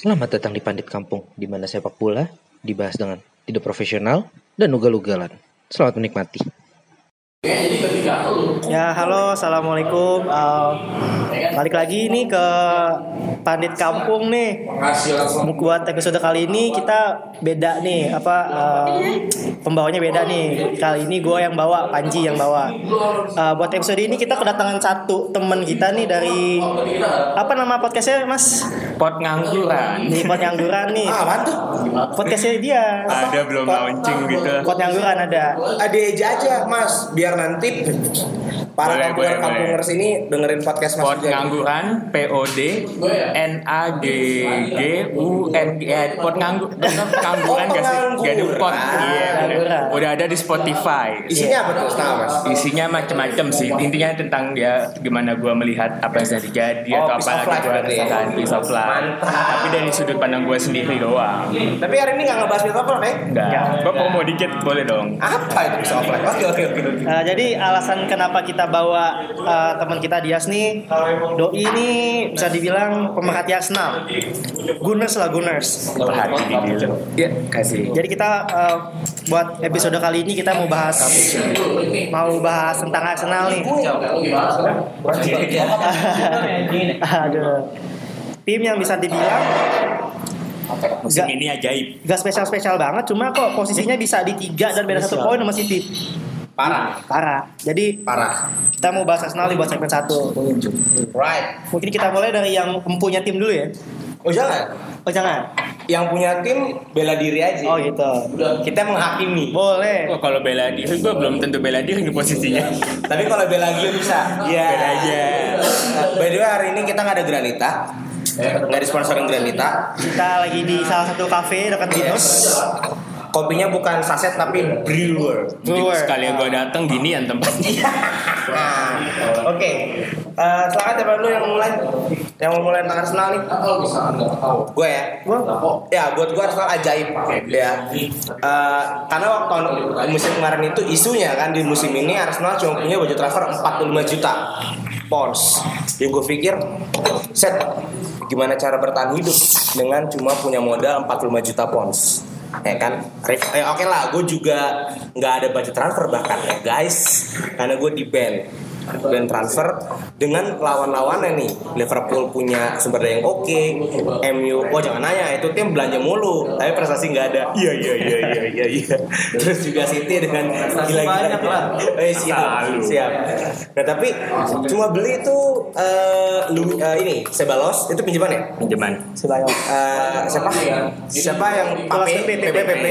Selamat datang di Pandit Kampung, di mana sepak bola dibahas dengan tidak profesional dan ugal-ugalan. Selamat menikmati. Ya halo assalamualaikum. Uh, balik lagi nih ke Pandit Kampung nih. Buat episode kali ini kita beda nih apa uh, pembawanya beda nih. Kali ini gue yang bawa Panji yang bawa. Uh, buat episode ini kita kedatangan satu temen kita nih dari apa nama podcastnya mas? Pot ngangguran. Nih pot ngangguran nih. Ah, apaan tuh? podcastnya dia ada belum launching gitu. Pot ngangguran ada. Ada aja aja, Mas. Biar nanti para Boleh, kampungers ini dengerin podcast Mas pot juga. ngangguran P O D N A G G U N ya pot nganggur ngangguran Oh, gak sih gak ada pot pengangguran. iya udah, ada di Spotify Isinya apa tuh? Mas. isinya macam-macam sih intinya tentang dia gimana gua melihat apa yang sudah terjadi Oh, atau piece apa lagi life gua berarti. rasakan piece of life Mantap. tapi dari sudut pandang gua sendiri doang Tapi hari ini nggak ngebahas Mitopol, ya? enggak gua promo dikit boleh dong Apa itu bisa offline? Oke, oke, oke. oke. Nah, jadi alasan kenapa kita bawa uh, teman kita Dias nih, Doi ini bisa dibilang pemerhati Arsenal. Gunners lah Gunners. dulu ya kasih Jadi kita uh, buat episode kali ini kita mau bahas mau bahas tentang Arsenal nih. Aduh. Tim yang bisa dibilang musim Nggak. ini ajaib gak spesial-spesial banget, cuma kok posisinya bisa di tiga dan beda satu poin sama City. Parah, Parah. Jadi parah. kita mau bahas Arsenal buat segmen satu. Right. Mungkin kita mulai dari yang empunya tim dulu ya. Oh jangan. Oh jangan. Yang punya tim bela diri aja. Oh gitu. Kita menghakimi. Boleh. Oh, kalau bela diri gue belum tentu bela diri di posisinya. Tapi kalau bela Gio bisa. Iya. Bela aja. By the way hari ini kita nggak ada Granita. Nggak disponsorin Granita. Kita lagi di salah satu cafe dekat Dinos. Kopinya bukan saset tapi brewer. Brewer. Sekali gue datang ginian tempatnya. Nah, oke. Eh, silakan siapa dulu yang mulai? Yang mau mulai tentang Arsenal nih? Gue ya. Gua Ya, buat gue Arsenal ajaib ya. Eh, karena waktu musim kemarin itu isunya kan di musim ini Arsenal cuma punya budget transfer 45 juta pounds. Ya gue pikir set gimana cara bertahan hidup dengan cuma punya modal 45 juta pounds ya kan? Eh, oke lah gue juga nggak ada budget transfer bahkan ya guys. Karena gue di band band transfer dengan lawan-lawannya nih. Liverpool punya sumber daya yang oke MU oh jangan nanya itu tim belanja mulu tapi prestasi nggak ada. Iya iya iya iya iya iya. Terus juga City dengan gila-gila. eh siap Selalu. siap. Nah tapi cuma beli itu eh, Lu- eh, ini Sebalos itu pinjaman ya? Pinjaman. Eh, siapa? Siapa yang Pape PP, PP PP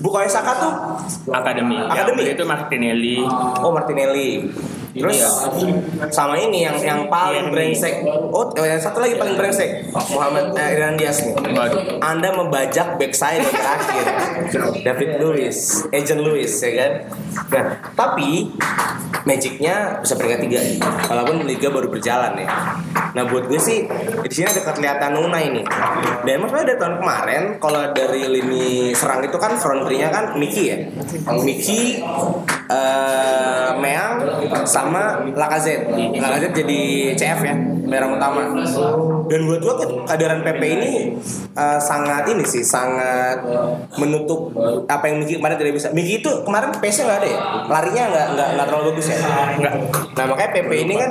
bukannya Saka tuh? Akademi. Akademi? itu Martinelli. oh Martinelli terus sama ini yang yang paling brengsek. Oh yang satu lagi paling brengsek. Muhammad eh, Irfan Diaz nih. Anda membajak backside yang terakhir. David Lewis Agent Lewis ya kan? Nah tapi Magicnya bisa peringkat tiga walaupun liga baru berjalan ya. Nah buat gue sih di sini ada kelihatan Nuna ini dan maksudnya dari tahun kemarin kalau dari lini serang itu kan front three-nya kan Miki ya? Miki eh Meang sama Lacazette. Lacazette jadi CF ya merah utama. Dan buat gue kehadiran PP ini eh, sangat ini sih sangat menutup apa yang Miki kemarin tidak bisa. Miki itu kemarin pace-nya nggak ada ya? Larinya nggak nggak nggak terlalu bagus ya? Nggak. Nah makanya PP ini kan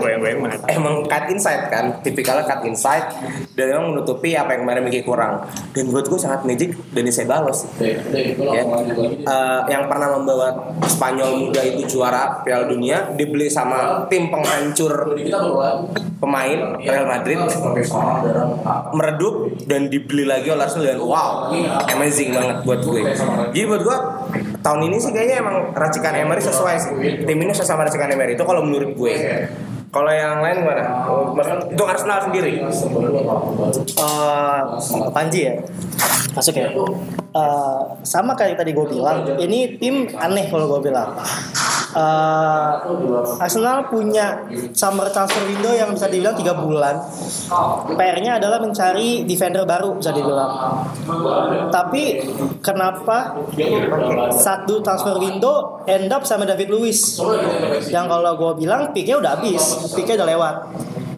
emang cut inside kan tipikalnya cut inside dan emang menutupi apa yang kemarin Miki kurang. Dan buat gue sangat magic Dani Ceballos ya. Eh, yang pernah membawa Spanyol muda itu juara Piala Dunia dibeli sama tim penghancur pemain Real Madrid. Meredup dan dibeli lagi oleh Arsenal dan wow amazing banget buat gue. Jadi buat gue tahun ini sih kayaknya emang racikan Emery sesuai sih. Tim ini sesuai sama racikan Emery. Itu kalau menurut gue. Kalau yang lain gimana? Untuk Arsenal sendiri. Eh, Panji ya. Masuk ya. Eh, sama kayak tadi gue bilang, ini tim aneh kalau gue bilang. Eh, Arsenal punya summer transfer window yang bisa dibilang tiga bulan. PR-nya adalah mencari defender baru bisa dibilang. Tapi kenapa satu transfer window end up sama David Luiz? Yang kalau gue bilang picknya udah habis, picknya udah lewat.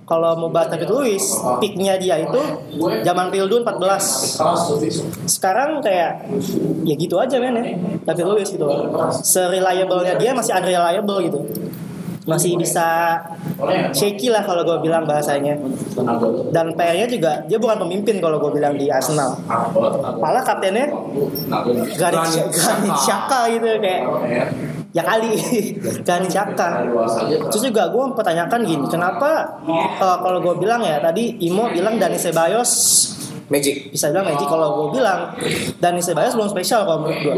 Kalau mau bahas David Luiz, peaknya dia itu zaman Pildun 14. Sekarang kayak ya gitu aja men ya. David Luiz gitu. Sereliable-nya dia masih unreliable gitu. Masih bisa shaky lah kalau gue bilang bahasanya. Dan PR-nya juga dia bukan pemimpin kalau gue bilang di Arsenal. Malah kaptennya Granit Xhaka gitu kayak ya kali Granit Xhaka. Terus juga gue mempertanyakan gini, kenapa eh, kalau gue bilang ya tadi Imo bilang Dani Ceballos Magic. bisa bilang Magic kalau gue bilang Dani Ceballos belum spesial kalau menurut gue.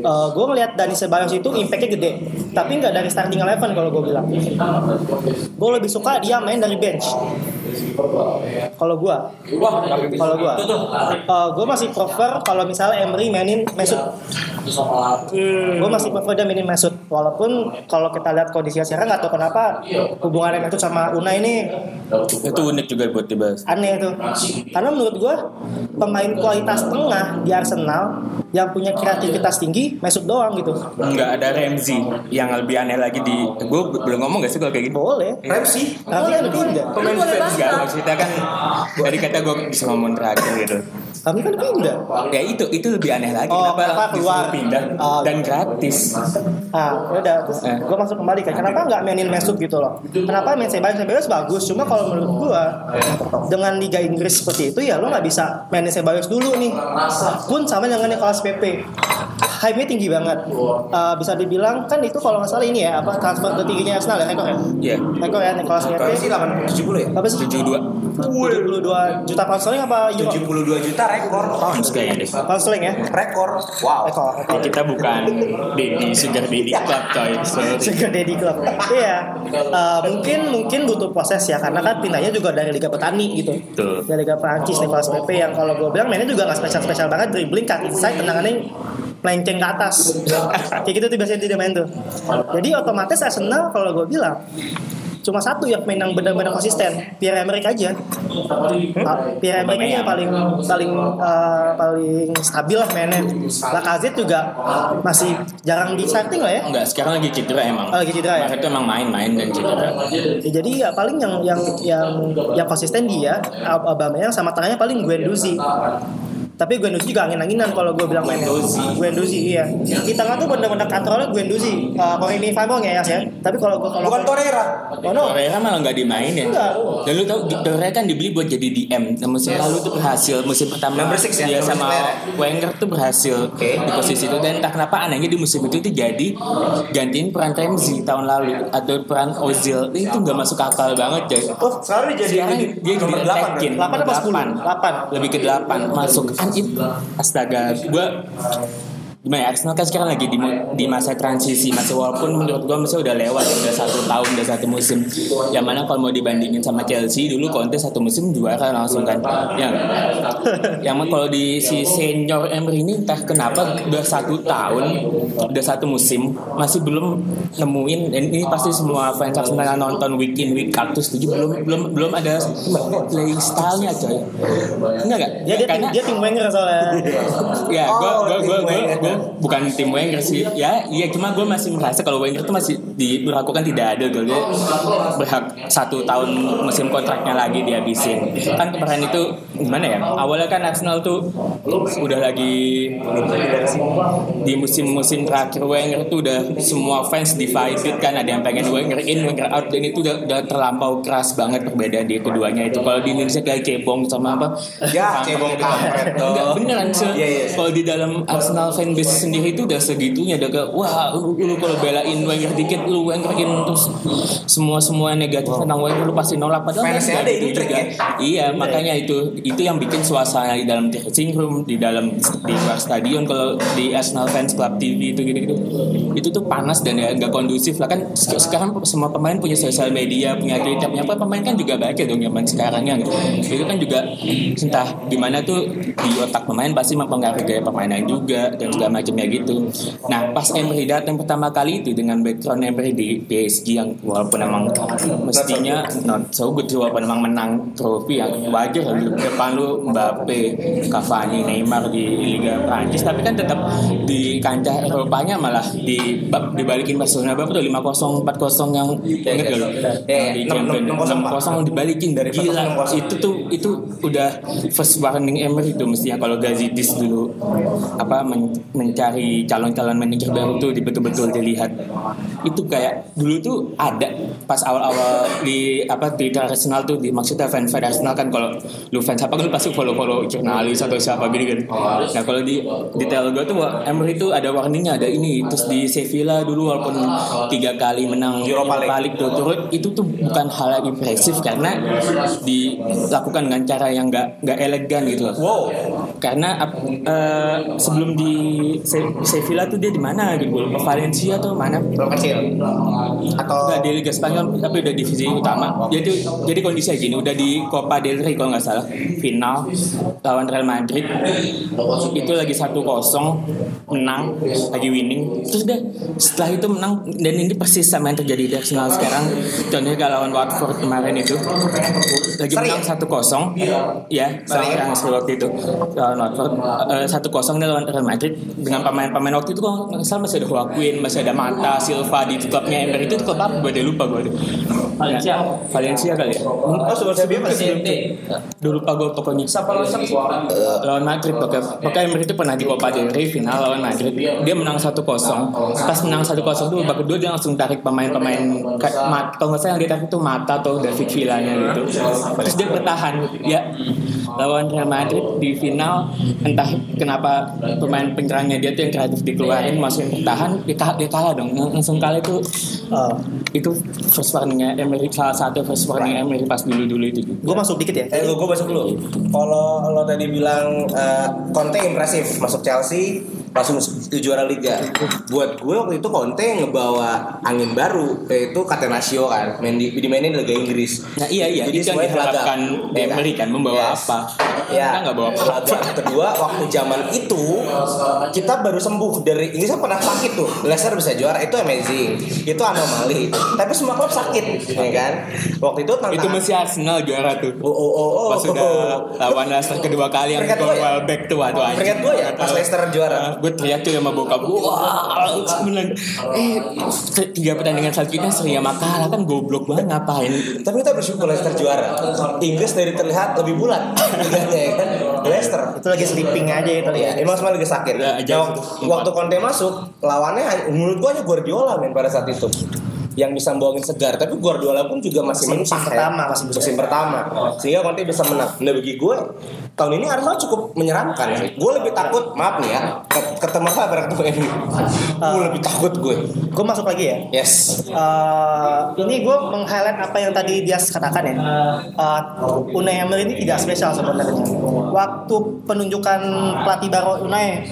Eh, gue ngeliat Dani Ceballos itu impactnya gede, tapi nggak dari starting eleven kalau gue bilang. Gue lebih suka dia main dari bench. Kalau gue, kalau gue, gue masih prefer kalau misalnya Emery mainin Mesut. Gue masih prefer dia mainin Mesut. Walaupun kalau kita lihat kondisinya sekarang nggak tahu kenapa hubungannya Mesut sama Unai ini itu unik juga buat dibahas. aneh tuh karena menurut gue pemain kualitas tengah di Arsenal yang punya kreativitas tinggi Mesut doang gitu. Enggak ada Ramsey yang lebih aneh lagi di gue belum ngomong gak sih kalau kayak gitu boleh. Ramsey. tapi kan pindah pemain defense enggak maksudnya kan dari kata gue bisa ngomong terakhir gitu. Kami kan pindah. Ya itu itu lebih aneh lagi. Oh, kenapa kenapa keluar? pindah? Oh, dan gratis. Ah udah terus Eh. gue masuk kembali kan. Kenapa nggak mainin Mesut gitu loh? Kenapa main Ceballos Ceballos bagus cuma kalau menurut gue dengan Liga Inggris seperti itu ya lo nggak bisa mainin Ceballos dulu nih. Pun sama dengan Nicolas Pepe hype-nya tinggi banget. Ah, bisa dibilang kan itu kalau nggak salah ini ya apa transfer tertingginya Arsenal ya rekor ya? Iya. Rekor ya Nicolas Pepe sih 870 ya? apa sih? 72 72 juta pound sterling apa euro 72 juta rekor. pounds kayaknya deh pound sterling ya Rekor. Wow. rekor rekor kita bukan Dedi Sugar Dedi Club coy Sorry. Sugar Daddy Club. Iya. Eh, mungkin mungkin butuh proses ya karena kan pindahnya juga dari Liga Petani gitu. Betul. Dari Liga Prancis Nicolas Pepe yang kalau gue bilang mainnya juga nggak spesial-spesial banget dribbling cut inside tendangannya melenceng ke atas. Kayak gitu tuh biasanya dia main tuh. Jadi otomatis Arsenal kalau gue bilang cuma satu yang main yang benar-benar konsisten Pierre Emerick aja Pierre Emerick aja yang paling paling eh, paling stabil lah mainnya Lacazette juga masih jarang di starting lah ya Enggak, sekarang lagi cedera emang. Oh, lagi cedera ya? Itu emang main-main dan cedera. Ya, jadi ya paling yang yang yang yang konsisten dia Aubameyang sama tengahnya paling Guendouzi. Tapi Guendouzi juga angin-anginan kalau gue bilang mainnya. Guendouzi iya. Di tengah tuh bener-bener kontrolnya Guendouzi. Uh, kalau ini Bommel ya, ya. Tapi kalau gue kalau Bukan Torreira. Oh no. Torreira malah nggak dimainin. Enggak. Dan lu tau Torreira kan dibeli buat jadi DM. Dan musim lalu tuh berhasil. Musim pertama Number six ya, dia number sama ya. Wenger tuh berhasil Oke. di posisi itu. Dan entah kenapa anehnya di musim itu tuh jadi gantiin peran Ramsey tahun lalu atau peran Ozil. Itu nggak masuk akal banget coy. Oh, sekarang dia jadi Sekarang dia nomor jadi 8 attacking. Delapan apa sepuluh? Delapan. Lebih ke 8 masuk kan astaga gua gimana ya Arsenal kan sekarang lagi di, di masa transisi masih walaupun menurut gua masih udah lewat udah satu tahun udah satu musim. Yang mana kalau mau dibandingin sama Chelsea dulu Conte satu musim juara langsung kan. Yang yang mana kalau di si senior Emery ini entah kenapa udah satu tahun udah satu musim masih belum nemuin dan ini pasti semua fans Arsenal yang nonton week in week out tuh setuju belum belum belum ada playing stylenya coy. Enggak enggak. Dia dia tim, Karena- dia tim Wenger soalnya. Ya, gue gue gue gue bukan tim Wenger sih. Ya, iya cuma gue masih merasa kalau Wenger tuh masih diberlakukan tidak adil gitu. Dia berhak satu tahun musim kontraknya lagi dihabisin. Kan kemarin itu gimana ya? Awalnya kan Arsenal tuh udah lagi di musim-musim terakhir Wenger tuh udah semua fans divided kan ada yang pengen Wenger in Wenger out dan itu udah, udah terlampau keras banget perbedaan di keduanya itu kalau di Indonesia kayak cebong sama apa Ya, cebong kampret. Enggak beneran sih. Iya, iya. Kalau di dalam Arsenal fanbase sendiri itu udah segitunya udah kayak wah lu, lu kalau belain Wenger dikit lu Wengerin terus semua semua negatif tentang Wenger lu pasti nolak padahal nggak ada gitu ini trik juga. ya? Iya, makanya itu itu yang bikin suasana di dalam dressing room, di dalam di luar stadion kalau di Arsenal fans club TV itu gitu-gitu. Itu tuh panas dan ya nggak kondusif lah kan se- sekarang semua pemain punya sosial media, punya Twitter, punya apa pemain kan juga baca dong zaman sekarangnya gitu. Itu kan juga entah gimana tuh di otak pemain pasti mempengaruhi gaya permainan juga dan segala macamnya gitu. Nah pas Emery datang pertama kali itu dengan background Emery di PSG yang walaupun emang mestinya not so good walaupun emang menang trofi yang wajar lah. depan lu Mbappe, Cavani, Neymar di Liga Prancis tapi kan tetap di kancah Eropanya malah di dibalikin Barcelona berapa tuh 5-0 4-0 yang inget gak lu? Ya, ya. Di Enam- Champions enam- enam 6-0 dibalikin dari gila 4-0. itu tuh itu udah first warning Emery itu mestinya kalau Gazidis dulu apa men- mencari calon-calon manajer baru tuh betul-betul dilihat itu kayak dulu tuh ada pas awal-awal di apa di Arsenal tuh di maksudnya fans fans Arsenal kan kalau lu fans apa kan lu pasti follow-follow jurnalis atau siapa gitu kan nah kalau di di tel gue tuh Emery tuh ada warningnya ada ini terus di Sevilla dulu walaupun tiga kali menang Europa League. turut itu tuh bukan hal yang impresif karena dilakukan dengan cara yang nggak nggak elegan gitu loh. Wow. Karena eh, sebelum di Se- Sevilla tuh dia di mana? Gitu, Valencia atau mana? Klub kecil. Atau Enggak di Liga Spanyol tapi udah divisi utama. Jadi jadi kondisinya gini, udah di Copa del Rey kalau nggak salah. Final lawan Real Madrid. Itu lagi 1-0 menang lagi winning. Terus deh setelah itu menang dan ini persis sama yang terjadi di Arsenal sekarang. Contohnya kalau lawan Watford kemarin itu. Lagi menang 1-0 ya Seri. sama yang waktu itu lawan Watford eh, 1-0 nih lawan Real Madrid. Dengan pemain-pemain waktu itu kok nggak salah masih ada Joaquin masih ada Mata Silva di klubnya. Emery itu klub apa? Gue udah lupa gue Valencia. Valencia kali ya? Oh, sebelum bilang Udah lupa gue pokoknya. Siapa lawan Lawan Madrid pokoknya. Pokoknya Emery itu pernah di Copa del Rey final lawan Madrid. Dia menang 1-0 Pas menang 1-0 tuh babak kedua dia langsung tarik pemain-pemain Kalau nggak salah yang dia tarik itu Mata atau David Villanya gitu. Terus dia bertahan Ya lawan Real Madrid di final entah kenapa pemain penyerangnya dia tuh yang kreatif dikeluarin masukin bertahan dia kalah, dia kalah dong langsung kalah itu Oh. itu first warningnya Emery salah satu first warning Emery pas dulu dulu itu Gue masuk dikit ya. Eh, gue masuk dulu. Kalau lo tadi bilang eh, Conte impresif masuk Chelsea langsung juara liga. Buat gue waktu itu Conte ngebawa angin baru yaitu Catenaccio kan, main di dimainin di Liga Inggris. Nah iya iya Jadi semuanya diharapkan kan? Emery kan membawa Yes. apa? Ya, Kita nggak bawa apa. Kedua, waktu zaman itu kita baru sembuh dari ini kan pernah sakit tuh. Leicester bisa juara itu amazing. Itu anomali. Tapi semua klub sakit, ya kan? Waktu itu tantangan Itu masih Arsenal juara tuh. Oh, oh, oh, oh. Pas sudah lawan Leicester kedua kali yang dua ya? gol back tuh waduh anjing. Peringkat dua ya? Pas Leicester juara. Gue teriak tuh sama bokap gue wah bilang eh tiga pertandingan selanjutnya seri sama kalah kan goblok banget ngapain Tapi kita bersyukur Leicester juara. Inggris dari terlihat lebih bulat. Ya kan. Leicester. Itu lagi sleeping aja itu Ya, emang semua lagi sakit. Ya, aja. Nah, waktu, waktu Conte masuk, lawannya menurut gua hanya Guardiola men pada saat itu. Yang bisa membawain segar, tapi Guardiola pun juga masih Musim mentah pertama, ya. masih musim pertama. Sehingga Conte bisa menang. Nah bagi gue tahun ini Arsenal cukup menyeramkan sih. Gue lebih takut, maaf nih ya, ke- ketemu apa berarti ini. Gue lebih takut gue. Gue masuk lagi ya. Yes. Eh, ini gue meng-highlight apa yang tadi dia katakan ya. Eh, Unai Emery ini tidak spesial sebenarnya. Waktu penunjukan pelatih baru Unai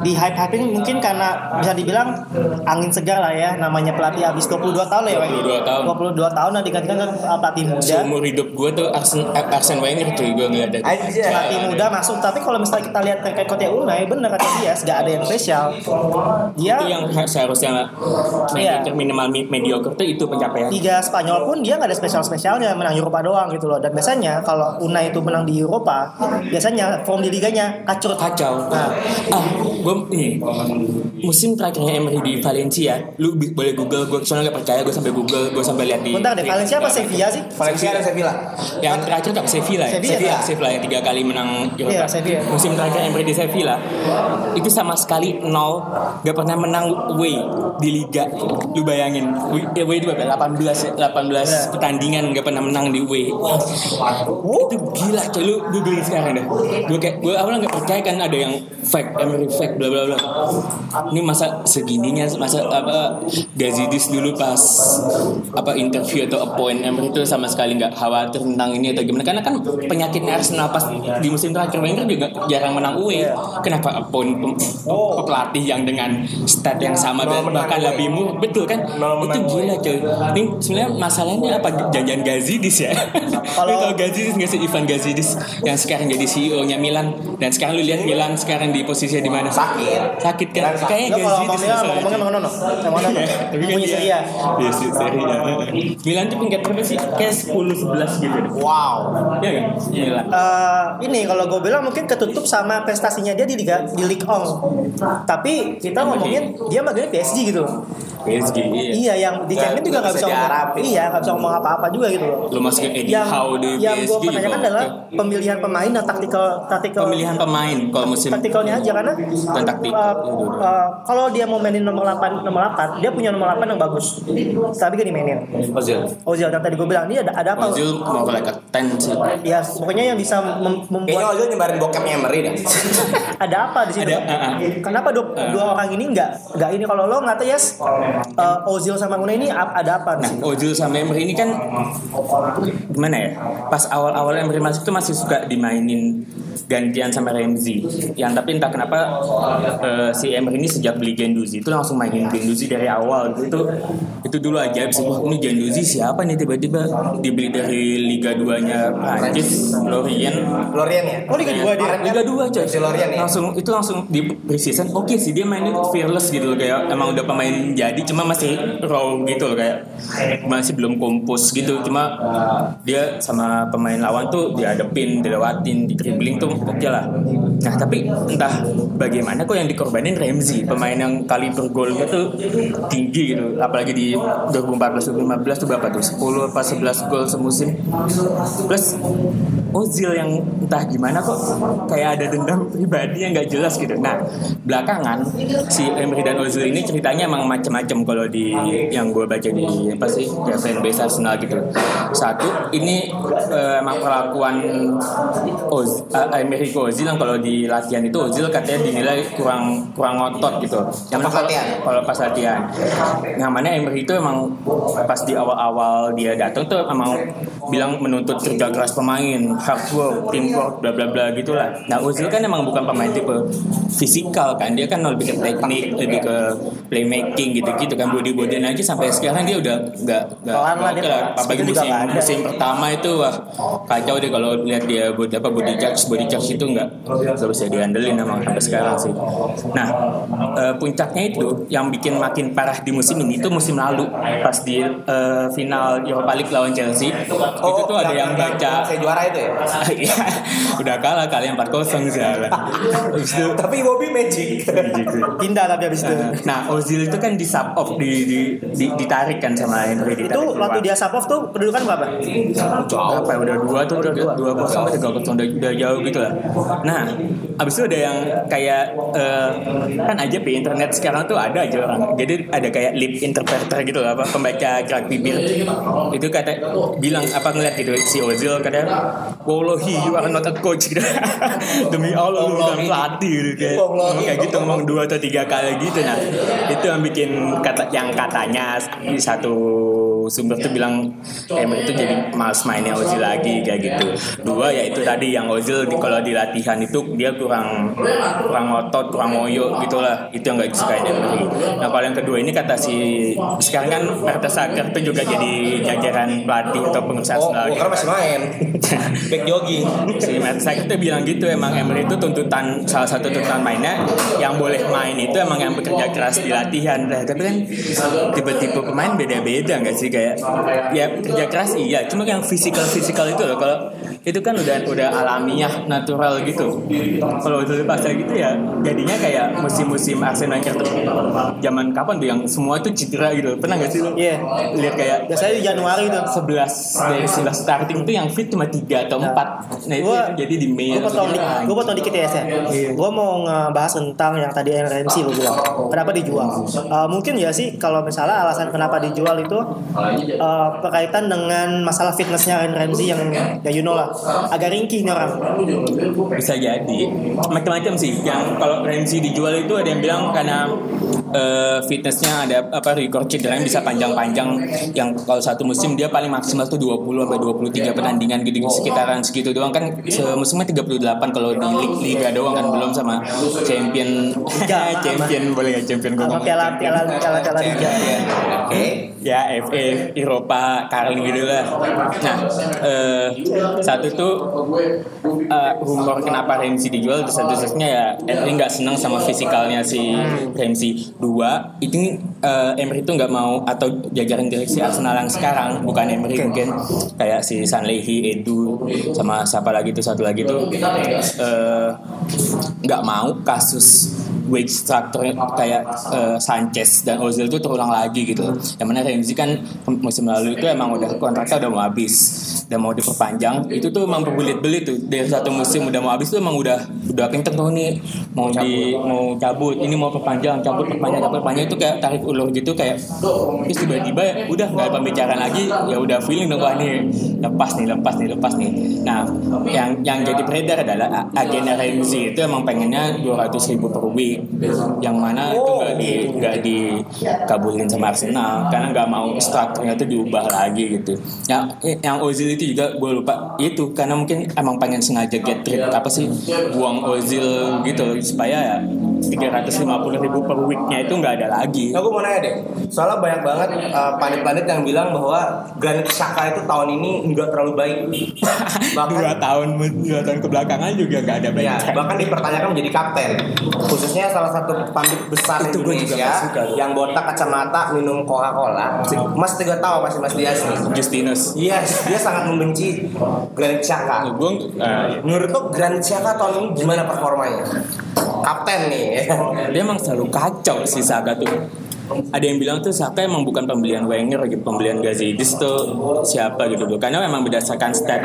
di hype hyping mungkin karena bisa dibilang angin segar lah ya namanya pelatih habis 22 tahun ya Weng? 22 tahun. 22 tahun nah ke eh, pelatih muda seumur hidup gue tuh Arsene Arsene Wenger tuh gue ngeliat Aja. pelatih muda masuk tapi kalau misalnya kita lihat track recordnya Unai bener kata dia nggak ada yang spesial dia itu yang seharusnya Iya. minimal mi- mediocre tuh itu pencapaian Liga Spanyol pun dia nggak ada spesial spesialnya menang Eropa doang gitu loh dan biasanya kalau Unai itu menang di Eropa biasanya form di liganya kacur kacau. Nah. ah, gue ini musim terakhirnya Emery di Valencia, lu boleh Google, gue soalnya percaya, gue sampai Google, gue sampai lihat di. bentar deh Valencia apa Sevilla sih Valencia dan Sevilla. Yang terakhir tak Sevilla ya? Sevilla. Sevilla yang tiga kali menang Eropa. Iya, Sevilla. Musim terakhir Emery di Sevilla itu sama sekali nol, gak pernah menang away di liga. Lu bayangin, away away itu berapa? 18 18 Iya. pertandingan gak pernah menang di away. Wah, itu gila coy lu googling sekarang deh. Gue kayak gue awalnya gak percaya kan ada yang fake Emery fake bla bla bla. Ini masa segininya masa apa Gazidis dulu pas apa interview atau appoint Emery itu sama sekali nggak khawatir tentang ini atau gimana. Karena kan penyakitnya Arsenal pas di musim terakhir. Wenger juga jarang menang UE kenapa appoint pe- pelatih yang dengan stat yang sama dan bahkan coy. lebih murah betul kan? Itu menang, gila coy. Ini sebenarnya masalahnya apa? Jangan Gazidis ya? Kalau- lu tau Gazidis nggak sih? Ivan Gazidis yang sekarang jadi CEO nya Milan. Dan sekarang lu lihat Milan sekarang di posisinya di mana? Sakit. sakit kan? Kayaknya kalau Gazidis mana no? Tapi kan dia-. Iya sih, seri ya. Milan tuh peringkat berapa sih? Kayak 10 11 gitu. Wow. Iya kan? Milan. Eh, ini kalau gue bilang mungkin ketutup sama prestasinya dia di liga di Ligue 1. Tapi kita ngomongin dia maganya PSG gitu loh. PSG. Iya. Iya yang di Champions juga nggak bisa ngomong. Iya nggak bisa ngomong apa-apa juga gitu loh. Lu masukin Eddie Yang Howe di yang gue PSG pertanyakan adalah pemilihan pemain dan taktikal taktikal pemilihan pemain kalau musim taktikalnya aja karena Dan taktik. uh, uh, kalau dia mau mainin nomor 8 nomor 8 dia punya nomor 8 yang bagus tapi gak dimainin Ozil. Ozil yang tadi gue bilang ini ada ada apa Ozil mau like a 10 sih. ya pokoknya yang bisa mem- Kayaknya membuat Ozil nyebarin bokapnya Emery deh. ada apa di situ Ada, uh, uh. kenapa dua, dua orang ini nggak nggak ini kalau lo nggak tahu yes uh, Ozil sama Mune ini ada apa Nah, Ozil sama Emery ini kan gimana ya? Pas awal-awal Emery masuk tuh masih suka dimainin gantian sama Ramsey. Yang tapi entah kenapa eh, si Emery ini sejak beli Genduzi itu langsung mainin Genduzi dari awal. Itu itu dulu aja sih. Wah, ini Genduzi siapa nih tiba-tiba dibeli dari Liga 2-nya Prancis, Lorient. Lorient ya? oh Liga dua dia Liga 2 coy. Si Lorient ya? Langsung itu langsung di preseason oke sih dia mainin fearless gitu loh kayak emang udah pemain jadi cuma masih raw gitu loh kayak masih belum kompos gitu cuma dia sama pemain lawan tuh dihadepin, dilewatin, di dribbling tuh oke lah. Nah tapi entah bagaimana kok yang dikorbanin Ramsey pemain yang kali per golnya tuh tinggi gitu apalagi di 2014-2015 tuh berapa tuh? 10 apa 11 gol semusim? Plus Ozil yang entah gimana kok kayak ada dendam pribadi yang nggak jelas gitu. Nah belakangan si Emery dan Ozil ini ceritanya emang macem-macem kalau di yang gue baca di apa sih ya fanbase Arsenal gitu. Satu ini eh, emang perlakuan Oz, eh, Emery ke Ozil yang kalau di latihan itu Ozil katanya dinilai kurang kurang ngotot gitu. Yang Pas mana kalau- latihan? kalau pas latihan. Yang mana Emery itu emang pas di awal-awal dia datang tuh emang bilang menuntut kerja keras pemain, hard work, teamwork, bla bla bla gitulah. Nah Ozil kan emang bukan pemain tipe fisikal kan, dia kan lebih ke teknik, lebih ke playmaking gitu-gitu kan body body aja sampai sekarang dia udah nggak nggak. Apalagi juga musim musim pertama itu wah kacau deh kalau lihat dia body apa body charge body charge itu nggak nggak bisa diandelin emang sampai sekarang sih. Nah eh, puncaknya itu yang bikin makin parah di musim ini itu musim lalu pas di eh, final Europa League lawan Chelsea itu tuh ada yang baca Saya juara itu ya? Iya, udah kalah kalian 4-0 salah. Habis itu Tapi Bobby magic. pindah tapi habis itu Nah, Ozil itu kan di sub off di, di, di- ditarik kan sama Emery itu waktu dia sub off tuh kedudukan berapa apa ya udah dua tuh udah dua kosong atau tiga kosong udah, udah jauh gitu lah. Nah, abis itu ada yang kayak eh, kan aja di internet sekarang tuh ada aja orang. Jadi ada kayak lip interpreter gitu lah, apa pembaca gerak bibir. Itu kata bilang apa ngeliat gitu si Ozil katanya, Wallahi you are not a coach gitu. Demi Allah lu bukan pelatih gitu kayak, kayak gitu ngomong dua atau tiga kali gitu nah. Itu yang bikin kata yang katanya di satu sumber tuh bilang Emery itu jadi males mainnya Ozil lagi kayak gitu. Dua ya itu tadi yang Ozil di, kalau di latihan itu dia kurang kurang otot kurang moyo gitulah. Itu yang gak disukain Emery nah kalau yang kedua ini kata si sekarang kan Mertesacker tuh juga jadi jajaran pelatih atau pengurus Oh, Arsenal gue kan masih main. Back jogging. si Matt Sack itu bilang gitu emang Emery itu tuntutan salah satu tuntutan mainnya yang boleh main itu emang yang bekerja keras di latihan. Nah, tapi kan tipe-tipe pemain beda-beda nggak sih kayak ya kerja keras iya. Cuma yang fisikal fisikal itu loh kalau itu kan udah udah alamiah natural gitu. Kalau udah pasal gitu ya jadinya kayak musim-musim Arsenal yang zaman kapan tuh yang semua tuh cedera gitu. Pernah nggak sih lo Iya. lihat kayak biasanya di Januari tuh. 11 dari 11 starting tuh yang fit cuma 3 atau 4 nah itu Gua- jadi di Mei gue potong, di, gue potong dikit ya ya. Gue mau ngebahas tentang yang tadi RNC lu bilang. Kenapa dijual? Uh, mungkin ya sih kalau misalnya alasan kenapa dijual itu uh, berkaitan dengan masalah fitnessnya Ramsey yang ya you know lah agak ringkih nih orang. bisa jadi macam-macam sih yang kalau Ramsey dijual itu ada yang bilang karena eh, fitnessnya ada apa record cedera yang bisa panjang-panjang. Yang kalau satu musim dia paling maksimal tuh 20 sampai 23 pertandingan gitu sekitaran segitu doang. Kan semusimnya 38 kalau di lig- liga doang kan belum sama champion. Champion boleh nggak champion gue piala piala piala piala liga. Oke. ya FA Eropa Carling gitu lah. Nah eh, satu tuh eh, rumor kenapa Ramsey dijual satu-satunya ya Emery nggak senang sama fisikalnya si Ramsey dua itu eh, Emery itu nggak mau atau jajaran direksi Arsenal yang sekarang bukan Emery mungkin. Kayak si Sanlehi Edu sama siapa lagi tuh satu lagi tuh eh, nggak mau kasus wage structure kayak eh, Sanchez dan Ozil itu terulang lagi gitu. Yang mana Ramsey kan musim lalu itu emang udah kontraknya udah mau habis, udah mau diperpanjang. Itu tuh emang berbelit-belit tuh. Dari satu musim udah mau habis tuh emang udah udah kenceng tuh nih. Mau di mau cabut, ini mau perpanjang, cabut perpanjang, cabut perpanjang itu kayak tarik ulur gitu kayak terus tiba-tiba udah nggak pembicaraan lagi ya udah feeling dong wah nih lepas nih lepas nih lepas nih. Nah yang yang jadi beredar adalah agenda Ramsey itu emang pengennya 200 ribu per week yang mana itu nggak di nggak dikabulin sama Arsenal karena nggak mau strukturnya itu diubah lagi gitu yang yang Ozil itu juga gue lupa itu karena mungkin emang pengen sengaja get rid apa sih buang Ozil gitu supaya ya 350 ribu per weeknya itu nggak ada lagi Nah, gue mau nanya deh, soalnya banyak banget uh, pandit-pandit yang bilang bahwa Granit Xhaka itu tahun ini nggak terlalu baik. Bahkan dua tahun dua tahun kebelakangan juga nggak ada Ya, banyak bahkan dipertanyakan menjadi kapten. Khususnya salah satu pandit besar Itu Indonesia suka tuh. yang botak kacamata minum Coca-Cola. Mas juga tahu pasti Mas Dias nih. Justinus Yes, dia sangat membenci Granit Xhaka. gue Menurut lo Granit Xhaka tahun ini gimana performanya? Kapten nih. dia emang selalu kacau si Saka tuh ada yang bilang tuh Saka emang bukan pembelian Wenger gitu pembelian Gazidis tuh siapa gitu loh karena memang berdasarkan stat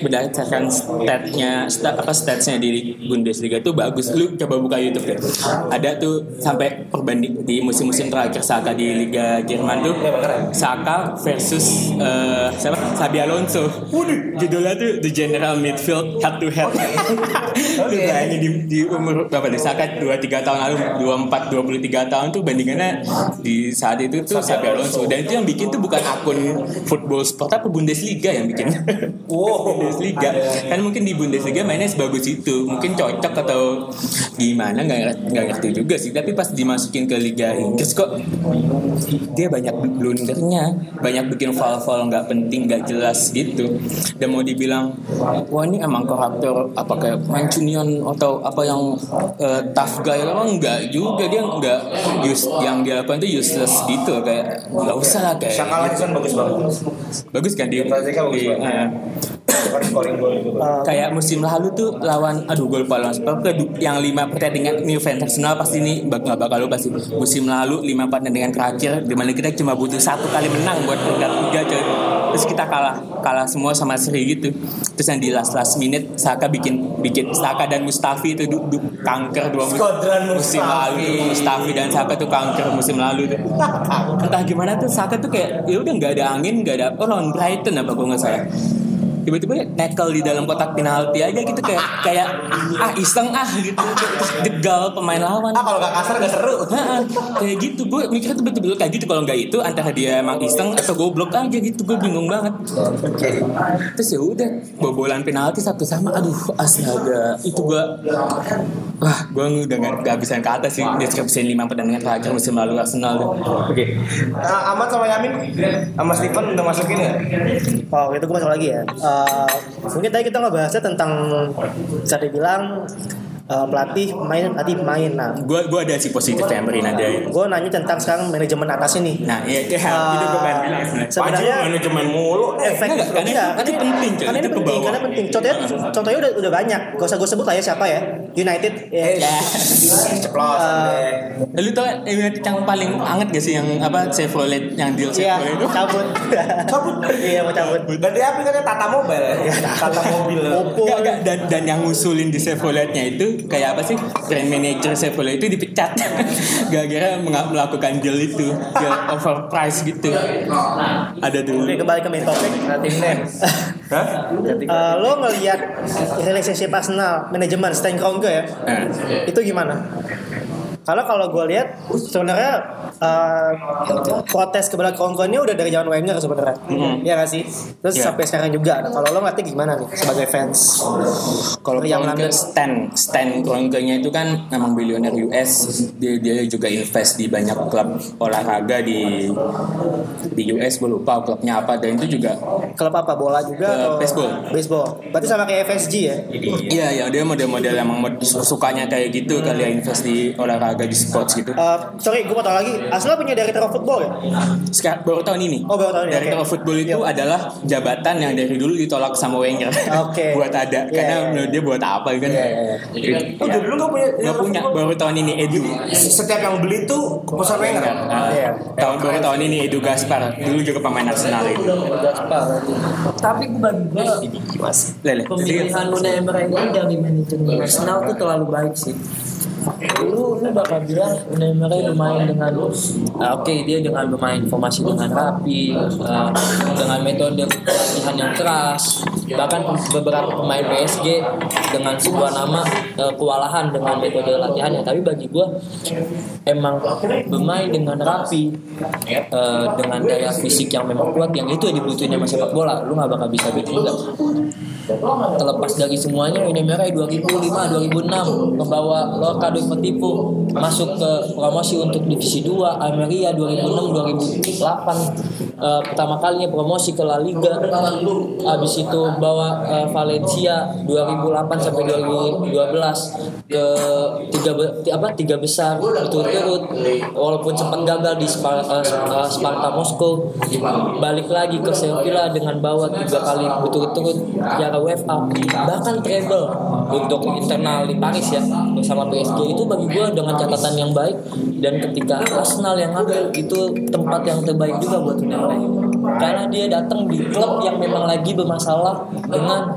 berdasarkan statnya stat apa statsnya di Bundesliga tuh bagus. Lu coba buka YouTube deh. Ada tuh sampai perbanding di musim-musim terakhir Saka di Liga Jerman tuh Saka versus eh, siapa? Sabi Alonso. Judulnya tuh The General Midfield Head to Head. Lu bayangin di, di umur berapa deh? Saka 2-3 tahun lalu 24 23 tahun tuh bandingannya di saat itu tuh Sabi Alonso. Dan itu yang bikin tuh bukan akun football sport apa Bundesliga yang bikin. Wow. Bundesliga. Kan mungkin di Bundesliga mainnya sebagus itu. Mungkin cocok atau gimana nggak nggak ngerti juga sih. Tapi pas dimasukin ke Liga Inggris kok dia banyak blundernya. Banyak bikin foul-foul nggak penting nggak jelas gitu. Dan mau dibilang wah ini emang karakter apa kayak Mancunian atau apa yang eh, tough guy emang nggak juga. Dia nggak use yang dia lakukan itu useless gitu kayak nggak usah lah kayak Xhaka lagi kan bagus banget. bagus kan di, Zeka bagus di- banget. gol itu. Eh, kayak musim lalu tuh lawan aduh gue lupa lawan yang lima pertandingan ini fans Arsenal pasti ini bak nggak bakal lupa sih musim lalu lima pertandingan terakhir di mana kita cuma butuh satu kali menang buat peringkat tiga coy terus kita kalah kalah semua sama Sri gitu. Terus yang di last last minute Saka bikin bikin Saka dan Mustafi itu du, du- kanker dua musim, musim lalu Mustafi dan Saka tuh kanker musim lalu tuh. Entah gimana tuh Saka tuh kayak ya udah nggak ada angin nggak ada oh lawan Brighton apa gue nggak salah tiba-tiba tackle di dalam kotak penalti aja gitu kayak kayak ah iseng ah gitu terus jegal pemain lawan Ah kalau gak kasar gak seru. Heeh, kayak gitu gue mikirnya tuh betul-betul kayak gitu kalau nggak itu antara dia emang iseng atau goblok aja gitu gue bingung banget terus ya udah bobolan penalti satu sama aduh astaga itu gue wah gue udah nggak nggak bisa ke atas sih deskripsiin lima pertandingan terakhir musim lalu Arsenal. Oke. Nah, Ahmad sama Yamin sama Steven udah masukin nggak? Oh itu gue masuk lagi ya. Eh, mungkin tadi kita ngebahasnya tentang bisa dibilang eh, pelatih pemain pelatih pemain. Nah, gue gue ada sih positif Emery ada gue nanya tentang sekarang manajemen atas ini. nah iya iya itu gue pengen bilang sebenarnya. Manajemen mulu. efek Enggak, karena iya, penting, karena Itu ini penting karena penting. Contohnya contohnya udah udah banyak. Gak usah gue sebut lah ya siapa ya United. Ya, Ya. Ceplosan deh. Lu tau United yang paling anget gak sih yang apa Chevrolet yang deal iya Chevrolet itu? cabut. Cabut. iya mau cabut. Ganti apa katanya? Tata Mobile. Tata Mobil. Oppo. Gak, gak, dan, dan yang ngusulin di Chevroletnya itu kayak apa sih? Brand manager Chevrolet itu dipecat. Gara-gara melakukan deal itu. Deal overprice gitu. Ada dulu. Oke kembali ke main topik. Hah? Eh, lo ngelihat relationship Arsenal manajemen Stan Kroenke ya. Nah, itu gimana Karena kalau gue lihat sebenarnya uh, protes kepada kawan-kawan ini udah dari zaman Wenger sebenarnya. Iya gak sih? Terus Iya. sampai sekarang juga. Nah, kalau lo ngerti gimana nih sebagai fans? Kalau yang London. Stan, Stan keluarganya itu kan memang bilioner US. Dia dia juga invest di banyak klub olahraga di di US. Gue lupa klubnya apa dan itu juga Klub apa? Bola juga? Atau baseball. Baseball. Berarti sama kayak FSG ya? Iya ya dia model-model emang mod- sukanya kayak gitu kali ya invest di olahraga di sports gitu. Uh, sorry, gue mau tahu lagi. Arsenal punya director of football ya? Sekarang baru tahun ini. Oh, baru tahun ini, Director oke. of football itu adalah jabatan yang dari dulu ditolak sama Wenger. Oke. buat ada Iya, karena iya. menurut dia buat apa kan? Iya, iya, Gitu. Oh, dulu gak punya Nggak punya baru tahun ini Edu. Setiap yang beli tuh pesan Wenger. Nah, Iya. tahun baru tahun ini Edu Gaspar dulu juga pemain Arsenal itu. Tapi bagi gue Lele. pemilihan Unai Emery ini dari manajemen Arsenal tuh terlalu baik sih. Lu, lu bakal bilang Emery bermain dengan ah, oke dia dengan bermain formasi dengan rapi, ah, dengan metode latihan yang keras, bahkan beberapa pemain PSG dengan sebuah nama eh, kewalahan dengan metode latihannya. Tapi bagi gue emang bermain dengan rapi, eh, dengan daya fisik yang memang kuat, yang itu yang dibutuhin sama sepak bola. Lu nggak bakal bisa bikin enggak terlepas dari semuanya merah 2005 2006 membawa Lorca Deportivo masuk ke promosi untuk divisi 2 Almeria 2006 2008 eh, pertama kalinya promosi ke La Liga. Habis itu bawa eh, Valencia 2008 sampai 2012 ke tiga be- apa tiga besar berturut-turut. Walaupun sempat gagal di Spar- eh, eh, Sparta Moskow balik lagi ke Sevilla dengan bawa tiga kali berturut-turut piala UEFA. Bahkan treble untuk internal di Paris ya bersama PSG itu bagi gue dengan catatan yang baik. Dan ketika Arsenal yang ngambil itu tempat yang terbaik juga buat Unai karena dia datang di klub yang memang lagi bermasalah dengan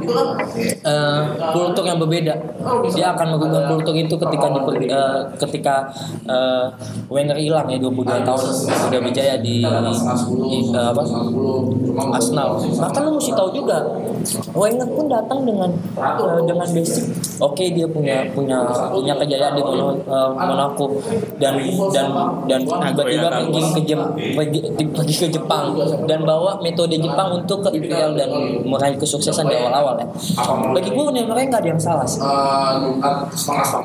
kultur yang berbeda. Dia akan mengubah kultur itu ketika di eh, ketika eh, Wenger hilang ya 22 tahun. Udah berjaya di, di, eh, apa? Arsenal. Bahkan lu mesti tahu juga Wenger pun datang dengan eh, dengan basic. Oke dia punya punya punya kejayaan di Mono, eh, Monaco. Dan dan dan tiba-tiba Jem- pergi, pergi ke Jepang. Dan bawa metode Jepang untuk ke IPL dan meraih kesuksesan di awal-awal ya bagi gue Neymar nggak ada yang salah sih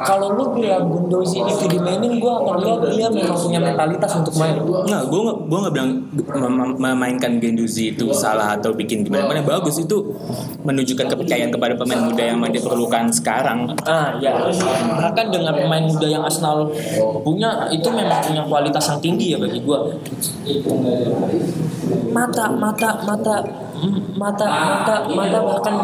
kalau lu bilang Gundozi itu dimainin gue akan lihat dia memang punya mentalitas untuk main Nggak, gue nggak gue nggak bilang mem- mem- memainkan Genduzi itu salah atau bikin gimana. Mana bagus itu menunjukkan kepercayaan kepada pemain muda yang diperlukan sekarang. Ah ya, bahkan dengan pemain muda yang Arsenal punya itu memang punya kualitas yang tinggi ya bagi gua. Mata, mata, mata, mata, mata, mata bahkan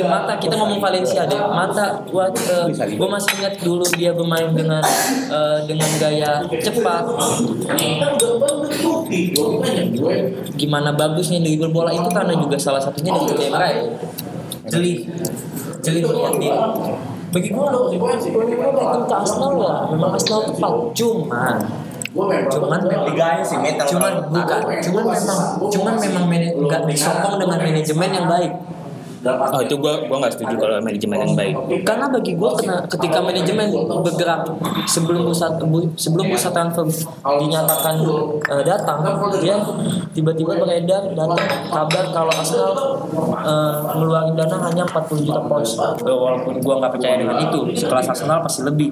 mata kita ngomong Valencia deh. Mata buat eh, gua masih ingat dulu dia bermain dengan eh, dengan gaya cepat. Gimana bagusnya di bola itu karena juga salah satunya dari Demra ya. Jeli, jeli melihat dia bagi gue datang ke Arsenal ya memang Arsenal tepat cuman cuman Liganya sih metal. cuman bukan cuman memang cuman memang mana- nggak disokong dengan manajemen yang baik Oh itu gue gue nggak setuju kalau manajemen yang baik. karena bagi gue kena ketika manajemen bergerak sebelum bursa bu- sebelum bursa transfer dinyatakan eh, datang dia tiba-tiba beredar datang kabar kalau Arsenal eh, ngeluarin dana hanya 40 juta pounds. Eh, walaupun gue nggak percaya dengan itu sekelas Arsenal pasti lebih.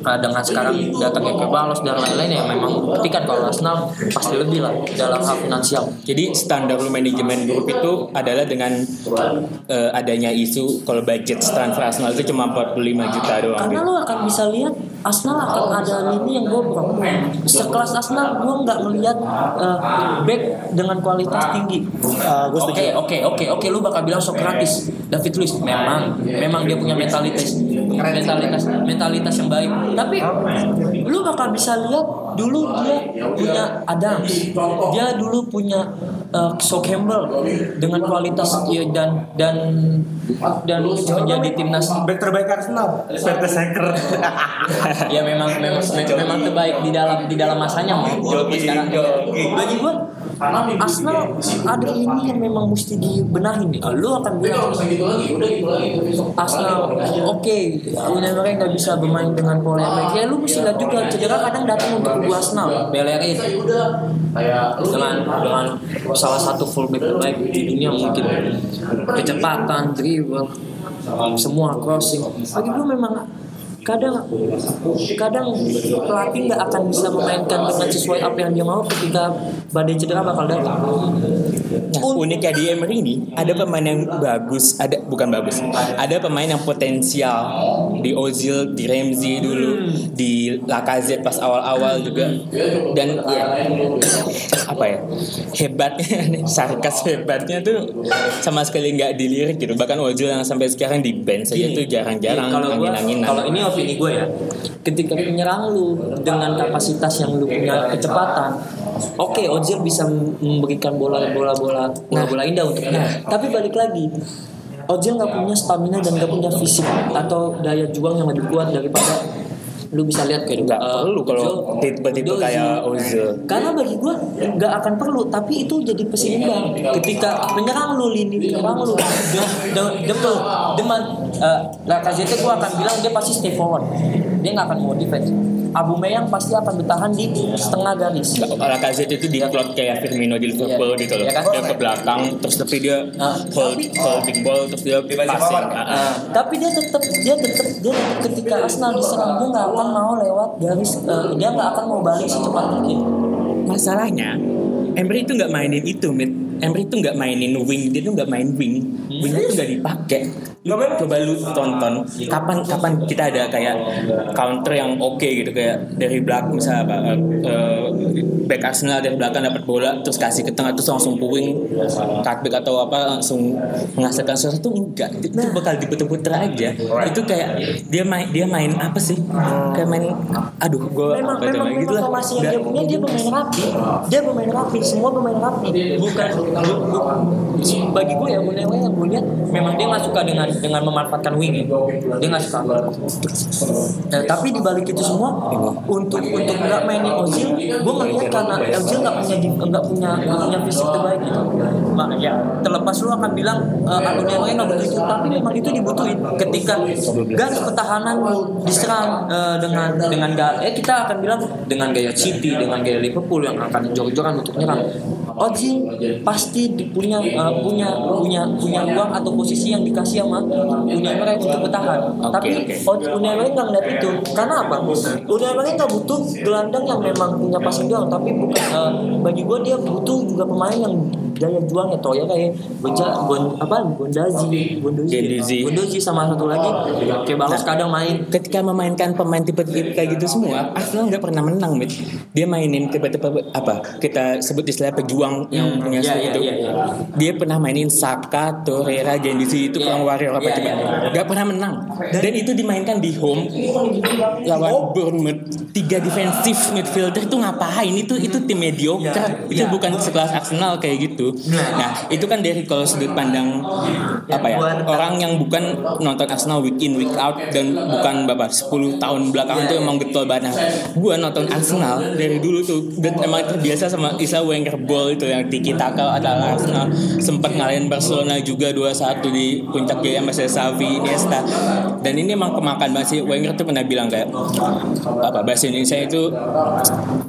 Nah, dengan sekarang datangnya ke Balos dan lain-lain ya memang buktikan kalau Arsenal pasti lebih lah dalam hal finansial. Jadi standar lu manajemen grup itu adalah dengan eh, adanya isu kalau budget transfer Arsenal itu cuma 45 juta doang. Karena gitu. lo akan bisa lihat Arsenal akan ada lini yang bobrok. Sekelas Arsenal gue nggak melihat eh, back dengan kualitas tinggi. Uh, gue setuju. Oke oke oke oke lu bakal bilang Socrates, David Luiz memang memang dia punya mentalitas mentalitas mentalitas yang baik. Tapi lu bakal bisa lihat dulu dia punya Adams, dia dulu punya uh, So Campbell dengan kualitas ya, dan dan dan menjadi timnas. Back terbaik Arsenal. Mertesacker. ya memang memang memang terbaik di dalam di dalam masanya mau sekarang. Bagi gua Arsenal ada ini yang memang mesti dibenahi nih. Lu akan bilang Arsenal oke Unai Emery nggak bisa bermain dengan pola yang baik ya lu mesti lihat juga cedera kadang datang untuk kubu Arsenal. Bellerin dengan dengan salah satu fullback terbaik di dunia mungkin. Kecepatan dribble semua crossing. Bagi gua memang kadang kadang pelatih nggak akan bisa memainkan dengan sesuai apa yang dia mau ketika badai cedera bakal datang. Nah, uniknya di Emery ini ada pemain yang bagus, ada bukan bagus, ada pemain yang potensial di Ozil, di Ramsey dulu, di Lacazette pas awal-awal juga, dan ya apa ya hebatnya, sarkas hebatnya tuh sama sekali nggak dilirik gitu. Bahkan Ozil yang sampai sekarang di bench saja tuh jarang-jarang angin-anginan. kalau ini opini gue ya, ketika penyerang lu dengan kapasitas yang lu punya kecepatan, oke Ozil bisa memberikan bola bola bola bola bola indah untuk dia. Tapi balik lagi, Ozil nggak punya stamina dan nggak punya fisik atau daya juang yang lebih kuat daripada lu bisa lihat kayak nggak uh, perlu kalau tipe-tipe kayak Ozil. Karena bagi gue nggak akan perlu, tapi itu jadi peseimbang. Ketika penyerang lu, lini penyerang lu, dem, dem, deman, uh, Lacazette gue akan bilang dia pasti stay forward. Dia nggak akan mau defense. Abu Meyang pasti akan bertahan di setengah garis. Lacazette itu diplot kayak Firmino di Liverpool Iya. gitu loh. Iya kan? Dia ke belakang terus tapi dia Ah, hold, tapi- holding ball terus dia passing. Nah, tapi dia tetap dia tetap dia ketika Arsenal diserang dia nggak akan mau lewat garis uh, dia nggak akan mau balik secepat mungkin. Masalahnya Emery itu nggak mainin itu, Mit. Emery itu nggak mainin wing, dia tuh nggak main wing. Wing itu nggak dipakai. Lu coba lu tonton. Kapan kapan kita ada kayak counter yang oke gitu kayak dari belakang misalnya apa eh, eh, back Arsenal dari belakang dapat bola terus kasih ke tengah terus langsung puing. Cutback atau apa langsung menghasilkan sesuatu enggak. Itu bakal diputer-puter aja. Itu kayak dia main dia main apa sih? Kayak main aduh gua memang apa memang, namanya gitu memang lah. formasi yang Nggak- dia punya dia pemain rapi. Dia pemain rapi semua pemain rapi. Bukan bu- bagi gue ya yang gue lihat memang dia nggak suka dengan dengan memanfaatkan wing ya. dia nggak suka. Nah, tapi di balik itu semua untuk untuk nggak mainin Ozil gue ngeliat karena Ozil nggak punya nggak punya nggak punya fisik terbaik gitu. Makanya terlepas lu akan bilang uh, Unai Emery nggak butuh itu tapi memang itu dibutuhin. Ketika garis pertahanan diserang eh, dengan dengan gaya eh kita akan bilang dengan gaya City dengan gaya Liverpool yang akan jor-joran untuk nyerang Ozil pasti punya eh, punya punya punya ruang atau posisi yang dikasih sama Unai Emery untuk bertahan. Tapi oke. Ozil Unai Emery nggak ngeliat itu. Karena apa? Unai Emery nggak butuh gelandang yang memang punya passing doang tapi bukan eh, bagi gue dia butuh juga pemain yang daya juangnya toh ya kayak Bonja, bon, apa? Bondazi Bondozi. Bondozi sama satu lagi kayak Balos kadang main. ketika memainkan pemain tipe-tipe kayak gitu semua Arsenal nggak pernah menang mit. Dia mainin tipe-tipe apa? Kita sebut istilah pejuang yang Hmm, punya iya, skill iya, itu iya, iya. dia pernah mainin Saka, Torreira, Genduzi itu Iya. pelang warrior apa Iya, coba? iya, iya. nggak pernah menang. Dan itu dimainkan di home lawan Bournemouth. Tiga defensif midfielder itu ngapain? Itu itu tim mediocre. Itu Iya. bukan sekelas Arsenal kayak gitu. Nah. Itu kan dari kalau sudut pandang apa ya? orang yang bukan nonton Arsenal week in week out dan bukan bapak 10 tahun belakangan tuh emang getol banget. Nah, gue nonton Arsenal dari dulu tuh dan emang terbiasa sama istilah Wenger Ball itu yang tiki taka adalah Arsenal. Sempat ngalahin Barcelona juga 2-1 di puncak jaya masih Xavi Iniesta. Dan ini emang kemakan banget sih. Wenger tuh pernah bilang kayak apa bahasa Indonesia itu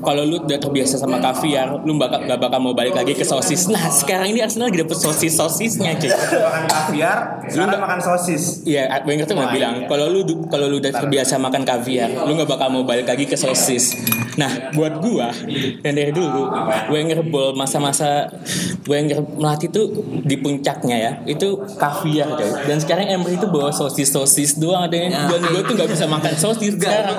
kalau lu udah terbiasa sama kaviar lu bakal gak bakal mau balik lagi ke sosis. Nah sekarang ini Arsenal lagi dapet sosis sosisnya cuy makan kaviar, sekarang nggak- makan sosis. Iya, Wenger tuh nggak bilang kalau lu kalau lu udah terbiasa makan kaviar, lu nggak bakal mau balik lagi ke sosis. Nah, buat gua yang dari dulu Wenger ball masa-masa Wenger melatih tuh di puncaknya ya, itu kaviar coy. Dan sekarang Emery itu bawa sosis-sosis doang ada yang buat gua tuh nggak bisa makan sosis sekarang.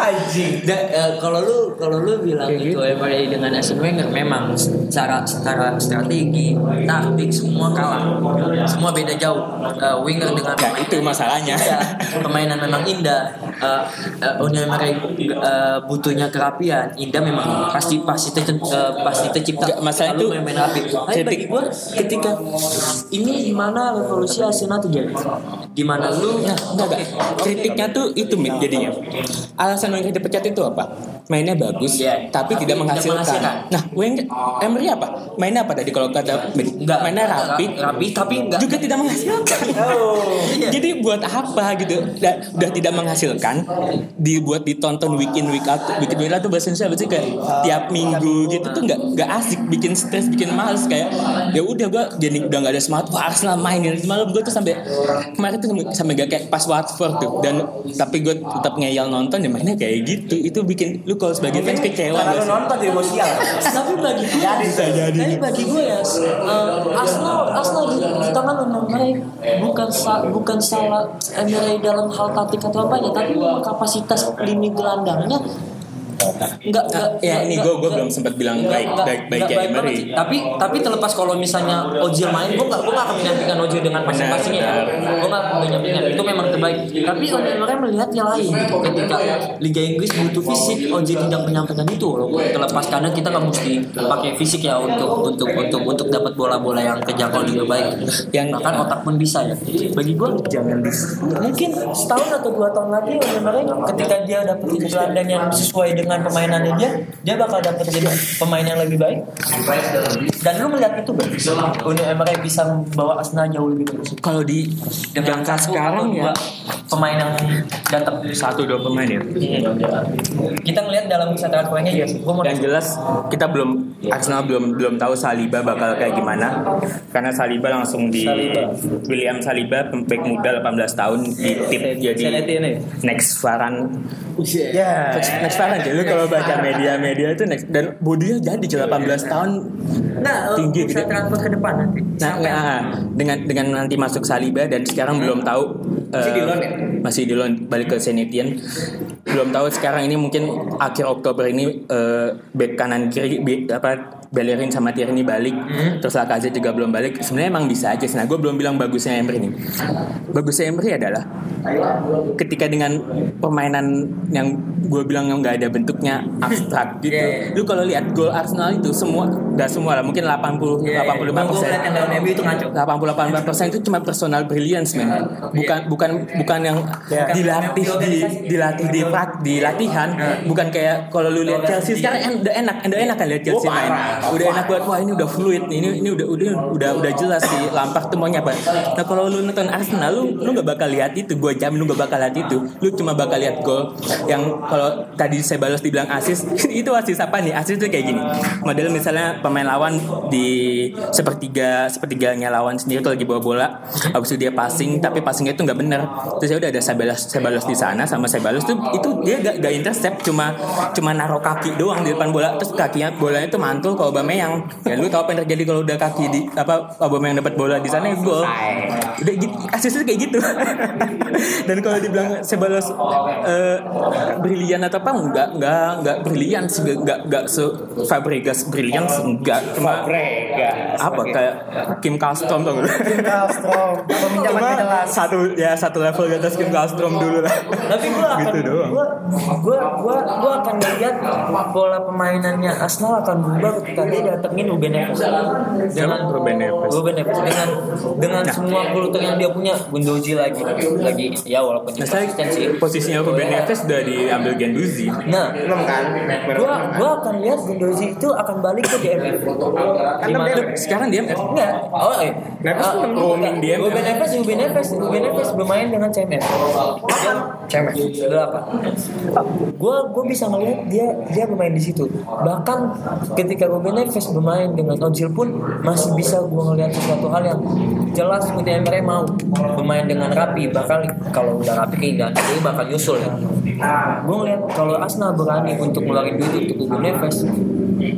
Da- eh, kalau lu kalau lu bilang itu Emery dengan Arsene Wenger memang secara secara strategi, taktik semua kalah. Semua beda jauh. Eh, Wenger dengan Ya, itu masalahnya. Iya, permainan memang indah. Uh, uh, Uni uh, butuhnya kerapian, Indah memang pasti pasti ter, uh, pasti tercipta. Masalah Lalu itu main-main rapi. Tapi kritik- bagi gue ketika ini di mana revolusi Arsenal terjadi, di mana lu Nah, enggak, enggak. Kritiknya tuh itu Mit, jadinya. Alasan Wenger dipecat itu apa? Mainnya bagus, Iya. tapi tidak Tidak menghasilkan. menghasilkan. Nah, Wenger, Emery apa? Mainnya apa tadi kalau kata? Enggak. Mainnya rapi, rapi tapi enggak juga tidak menghasilkan. Iya. Jadi buat apa gitu? Udah, udah tidak menghasilkan, dibuat ditonton week in week out, week in week out tuh bahasa Indonesia apa sih kayak tiap minggu gitu tuh nggak nggak asik, bikin stres, bikin males kayak ya udah gua jadi udah nggak ada semangat. Wah Arsenal main ini malam gue tuh sampai kemarin tuh sampai gak kayak pas Watford tuh dan tapi gue tetap ngeyel nonton ya mainnya kayak gitu itu bikin lu kalau sebagai fans kecewa Kalau gak sih? nonton di emosial. tapi bagi gue Bisa jadi. tapi bagi gue ya uh, Arsenal Arsenal di, di tangan Emery bukan sa, bukan salah Emery dalam hal taktik atau apa ya tapi kapasitas lini gelandangnya enggak Nah, ya ini gue gue belum sempat bilang baik baik baik ya Emery. Tapi tapi terlepas kalau misalnya Ozil main, gue gak gue gak akan menyampingkan Ozil dengan passing-passingnya ya. Gue gak akan menyampingkan itu memang terbaik. Tapi Emery melihat yang lain gitu. Ketika Liga Inggris butuh fisik, Ozil tidak menyampaikan itu. Walaupun terlepas karena kita nggak mesti pakai fisik ya untuk untuk untuk untuk dapat bola-bola yang kejangkau dengan baik. Yang- bahkan otak pun bisa ya. Bagi gue jangan mungkin setahun atau dua tahun lagi Emery ketika dia dapetin gelandang yang sesuai dengan permainannya dia, dia bakal dapet jadi pemain yang lebih baik. Dan lu melihat itu Uni Emery bisa membawa Arsenal jauh lebih bagus. Kalau di Dengan jangka sekarang ya. pemain yang datang. Satu dua pemain ya. kita ngelihat dalam bisa transfernya ya Dan jelas kita belum Arsenal belum belum tahu Saliba bakal kayak gimana karena Saliba langsung di Saliba. William Saliba pemain muda 18 tahun di tip jadi next Varane Ya. next, next Varane jadi lu kalau baca media-media itu next dan bodinya jadi 18 tahun nah tinggi bisa gitu. transfer ke depan nanti Nah, nah, dengan dengan nanti masuk Saliba dan sekarang belum tahu Masih di eh, loan ya? masih di loan balik ke Saint Etienne. Belum tahu sekarang ini mungkin akhir Oktober ini eh, back kanan kiri be- apa Bellerin sama Tierney balik. Terus Lacazette juga belum balik. Sebenarnya emang bisa aja sih. Nah gue belum bilang bagusnya Emery nih bagusnya Emery adalah ketika dengan permainan yang gue bilang yang nggak ada bentuknya abstrak gitu. Yeah. lu kalau lihat gol Arsenal itu semua nggak semua lah mungkin 80 85 Bang, gue persen. ngeliat yang MU itu ngaco. 88 persen itu cuma personal brilliance men. Bukan bukan bukan yang dilatih di dilatih di di latihan. Bukan kayak kalau lu lihat Chelsea sekarang en- udah enak udah enak kan lihat Chelsea main. udah enak buat wah ini udah fluid. Nih ini ini udah udah udah udah jelas sih Lampard tuh maunya apa. Nah kalau lu nonton Arsenal lu lu nggak bakal lihat itu. Gue jamin lu nggak bakal lihat itu. Lu cuma bakal lihat gol yang kalau tadi saya balas dibilang asis itu asis apa nih? Asis itu kayak gini. Model misalnya pemain lawan di sepertiga sepertiganya lawan sendiri tuh lagi bawa bola. Habis itu dia passing tapi passingnya itu nggak bener. Terus ya udah ada Sebalos Sebalos di sana sama Sebalos tuh itu dia gak, gak intercept cuma cuma naruh kaki doang di depan bola. Terus kakinya bolanya itu mantul ke Aubameyang. Ya lu tau apa yang terjadi kalau udah kaki di apa Aubameyang dapat bola di sana ya gol udah gitu asisnya kayak gitu. Dan kalau dibilang Sebalos eh, brilian atau apa enggak enggak enggak brilian sih enggak enggak se Fabregas brilian enggak cuma apa kayak Kim Kallstrom tau gak lu? Kastrom, peminjaman Cuma jelas. satu ya satu level di atas Kim Kallstrom dulu lah. tapi gue akan gitu doang. gue gue gue gue akan melihat pola permainannya Arsenal akan berubah ketika dia datengin Ruben Neves dengan Ruben Neves? Ruben Neves dengan dengan semua kultur yang dia punya Gundozi lagi lagi ya walaupun Nah, saya posisinya Ruben Neves udah diambil Genduzi. nah Enam kan? gua gua akan lihat Gundozi itu akan balik ke DMF Di mana? Sekarang dia Enggak. Oh, eh. Neves Ah, tuh roaming dia. Ruben Neves, Ruben Neves, Ruben Neves bermain dengan CMF. Dia CMF. Berapa? Gua gua bisa ngelihat dia dia bermain di situ. Bahkan ketika Ruben Neves bermain dengan Ozil pun masih bisa gua ngelihat sesuatu hal yang jelas Uni Emery mau bermain dengan rapi bahkan kalau udah rapi keindahan dia bakal nyusul ya. Gua ngelihat kalau Arsenal berani untuk ngeluarin duit untuk Ruben Neves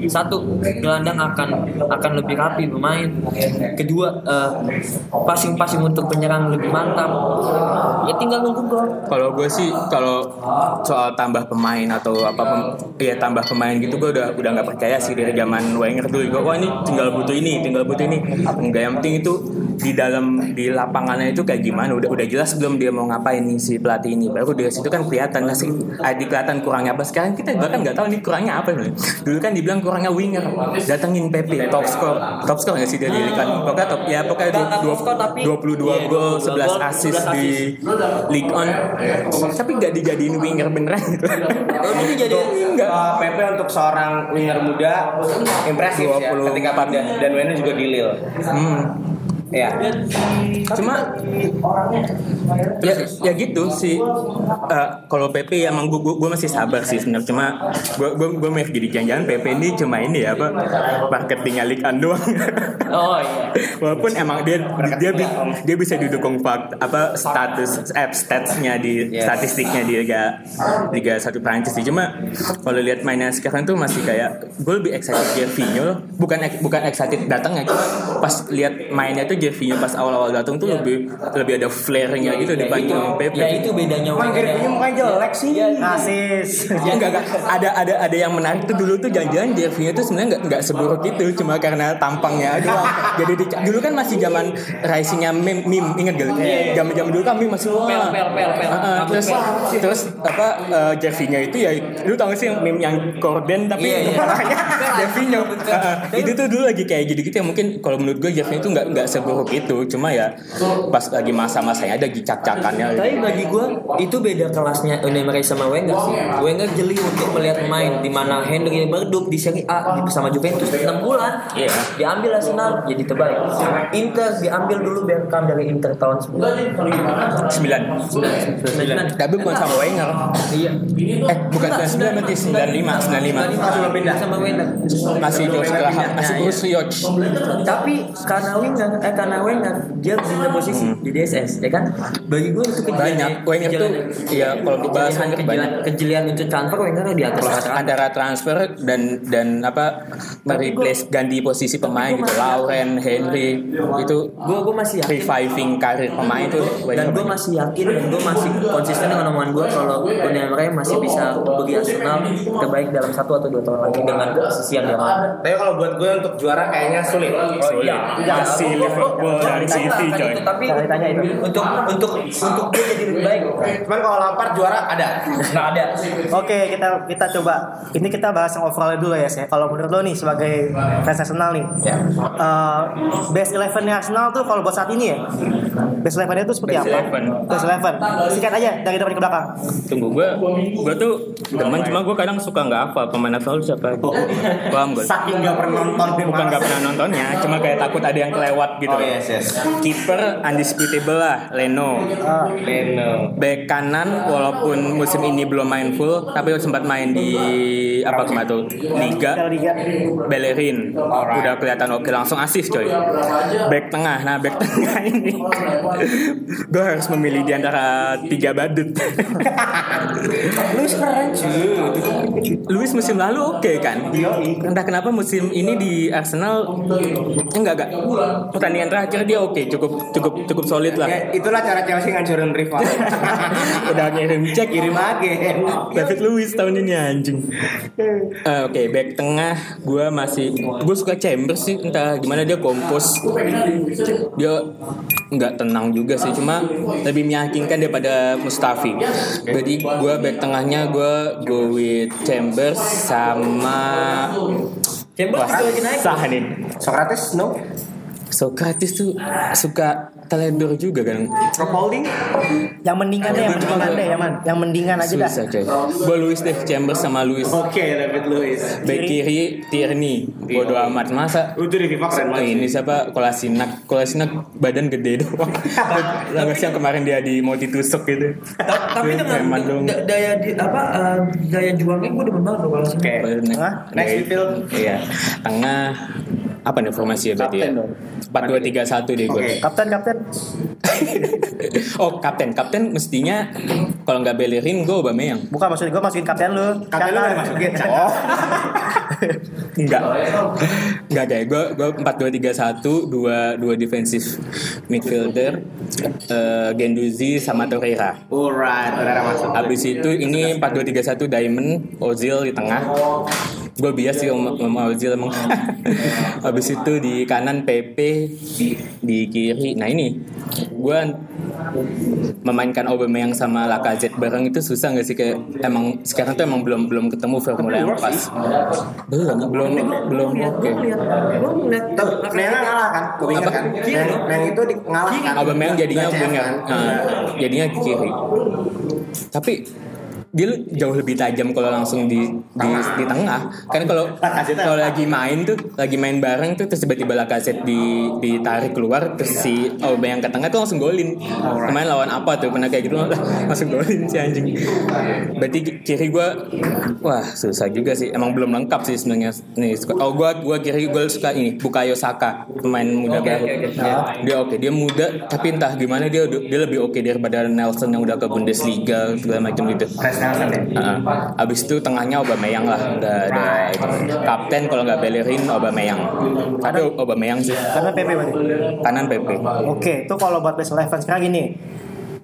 satu gelandang akan akan lebih rapi bermain. Kedua eh, passing-passing untuk penyerang lebih mantap. Ya tinggal nunggu gol. Kalau gue sih kalau soal tambah pemain atau apa pem- ya tambah pemain gitu gue udah udah nggak percaya sih dari zaman Wenger dulu. Gue wah ini tinggal butuh ini tinggal butuh ini. Enggak yang penting itu di dalam di lapangannya itu kayak gimana? Udah udah jelas belum dia mau ngapain nih si pelatih ini. Baru dari situ kan kelihatan lah sih ah, kelihatan kurangnya. Apa sekarang kita bahkan nggak tahu nih kurangnya apa dulu kan dibilang kurangnya winger datengin Pepe top score top score nggak sih dia di Liga pokoknya top ya pokoknya Nggak- nggak dua, score, tapi- 22 iya, gol 22 11 gol, assist 11 di League On tapi nggak dijadiin winger beneran gitu jadi Enggak. Uh, Pepe untuk seorang winger muda impresif ya 24. ketika pada dan Wena juga di Lille. Hmm. Ya. Cuma ya, ya gitu sih. Eh, kalau PP ya emang gue, gue, masih sabar sih sebenarnya. Cuma gue gue gue mau jadi jangan-jangan PP ini cuma ini ya apa marketingnya One doang. oh iya Walaupun emang dia dia dia bisa didukung fakt apa status app statsnya di Yes. statistiknya di Liga Liga satu Prancis sih. Cuma kalau lihat mainnya sekarang tuh masih kayak gue lebih excited Gervinho loh. Bukan bukan excited datangnya cuma pas lihat mainnya tuh Gervinho pas awal-awal datang tuh lebih lebih ada flare-nya gitu dibanding sama Pepe. ya itu bedanya Emang Wenger Gervinho ya. mukanya jelek sih. Asis. Ya, enggak, enggak. Ada ada ada yang menarik tuh dulu tuh jangan-jangan Gervinho tuh sebenarnya enggak enggak seburuk itu cuma karena tampangnya doang. Jadi di- dulu kan masih zaman risingnya meme, meme inget gak? Zaman-zaman dulu kan meme masih wah. Pel, pel, pel, pel. Terus terus apa uh, Gervinho itu ya lu tau gak sih yang meme yang korden tapi Iya, iya. kepalanya Gervinho. Ah, ah. itu tuh dulu lagi kayak gitu-gitu ya mungkin kalau menurut gue Gervinho itu enggak enggak seburuk itu cuma ya pas lagi masa-masanya ada gicak-cakannya. Tapi bagi gue itu beda kelasnya Unai sama Wenger sih. Wenger jeli untuk melihat pemain di mana Henry Berdup di Serie A di bersama Juventus 6 bulan. Iya. Diambil Arsenal jadi terbaik. Inter diambil dulu Beckham dari Inter tahun 9. Sembilan. 9. Tapi bukan sama Wenger. Iya. Eh, bukan 99 berarti 95, 95. Cuma beda sama Wenger. Masih George Graham, masih Bruce Rioch. Tapi karena Wenger, eh karena Wenger dia pindah posisi di DSS, ya kan? Bagi gue itu kejelian. Banyak. Wenger tuh, ya kalau gue bahas Wenger kejelian, kejelian untuk transfer Wenger di atas rata-rata. antara transfer dan dan apa mereplace ganti posisi pemain gitu Lauren Henry itu Gue gue masih yakin reviving karir pemain tuh dan gue masih yakin dan gue masih konsisten dengan omongan gue kalau Unai Emery masih bisa bagi Arsenal terbaik dalam satu atau dua tahun lagi dengan posisi yang dia mau. Tapi kalau buat gue untuk juara kayaknya sulit. Oh iya, masih Liverpool dari City coy. Tapi Tanya itu. untuk untuk untuk dia jadi lebih baik Cuman kalau Lampard juara ada. nggak ada. Oke, kita kita coba. Ini kita bahas yang overall dulu ya, ya. Kalau menurut lo nih sebagai fans Arsenal nih, eh, best elevennya Arsenal tuh kalau buat saat ini ya, best elevennya tuh seperti Best apa? 11. Best eleven. Sikat aja dari depan ke belakang. Tunggu gue, gue tuh teman cuma gue kadang suka nggak apa pemain Arsenal siapa. Paham gue? Saking gak pernah nonton Bukan nggak pernah nontonnya, cuma kayak takut ada yang kelewat gitu. Oh yes yes. Kiper undisputable lah, Leno. Leno. Back kanan walaupun musim ini belum main full tapi sempat main di apa kemarin tuh liga. Bellerin udah kelihatan oke langsung asis coy back tengah nah back tengah ini gue harus memilih di antara tiga badut Lu keren cuy. Luis musim lalu oke kan entah kenapa musim ini di Arsenal enggak enggak pertandingan terakhir dia oke cukup cukup cukup solid lah Ya, itulah cara Chelsea ngancurin rival. udah ngirim cek Kirim agen. David Luiz tahun ini anjing. Eh, Oke, back tengah gue masih gue suka Chambers sih entah gimana dia kompos. Dia nggak tenang juga sih cuma lebih meyakinkan daripada Mustafi. Jadi gue back tengahnya gue go with Chambers sama Chambers Wah, juga lagi naik. sah nih. Socrates no. Socrates tuh suka teledor juga kan. Rob Holding. Yang mendingan deh, yang mendingan deh, ya man. Yang mendingan aja dah. Susah coy. Gue Luis deh Chambers sama Luis. Oke David Luiz. Back kiri Tierney. Bodo amat masa Itu di FIFA keren banget. ini siapa Kolasinak Kolasinak badan gede doang sih yang kemarin dia di mau ditusuk gitu Tapi dengan daya di apa eh, daya juangnya gue demen banget loh. Hah? Next midfield. iya tengah apa nih formasi ya berarti ya empat dua tiga satu deh gue Oke. Kapten, kapten. oh kapten kapten mestinya kalau nggak Bellerin gue Aubameyang Bukan maksud gue masukin kapten lu. Kapten lu udah masukin. Oh. Enggak. Enggak kayak gue gue empat dua tiga satu dua dua defensive midfielder eh, Genduzi sama Torreira. Alright, Torreira masuk. Habis itu ini 4231 Diamond Ozil di tengah. Gue bias sih sama, sama Ozil emang. Habis itu di kanan PP di kiri. Nah ini gue memainkan Aubameyang sama Lacazette bareng itu susah gak sih kayak emang sekarang tuh emang belum belum ketemu formula yang pas. Belum belum belum oke. Gue ngeliat Tuh, Meyang ngalah kan? Gue ingat Apa? kan? Meyang itu di ngalah kan? Aubameyang jadinya winger. kan? Nah, jadinya kiri. Tapi dia jauh lebih tajam kalau langsung di di, di tengah. Kan kalau kalau lagi main tuh, lagi main bareng tuh terus tiba-tiba Lacazette di ditarik keluar terus si Aubameyang ke tengah tuh langsung golin. Kemarin lawan apa tuh pernah kayak gitu lah, langsung golin si anjing. Berarti kiri gua wah susah juga sih. Emang belum lengkap sih sebenarnya nih. Oh gua gua kiri gua suka ini Bukayo Saka pemain muda baru. Dia oke, dia muda tapi entah gimana dia dia lebih oke daripada Nelson yang udah ke Bundesliga segala macam gitu. Heeh. Abis itu tengahnya Aubameyang lah, ada itu. kapten kalau nggak Bellerin Aubameyang. Tapi Aubameyang sih. Karena PP berarti. Kanan PP. Oke, itu kalau buat best 11 sekarang gini.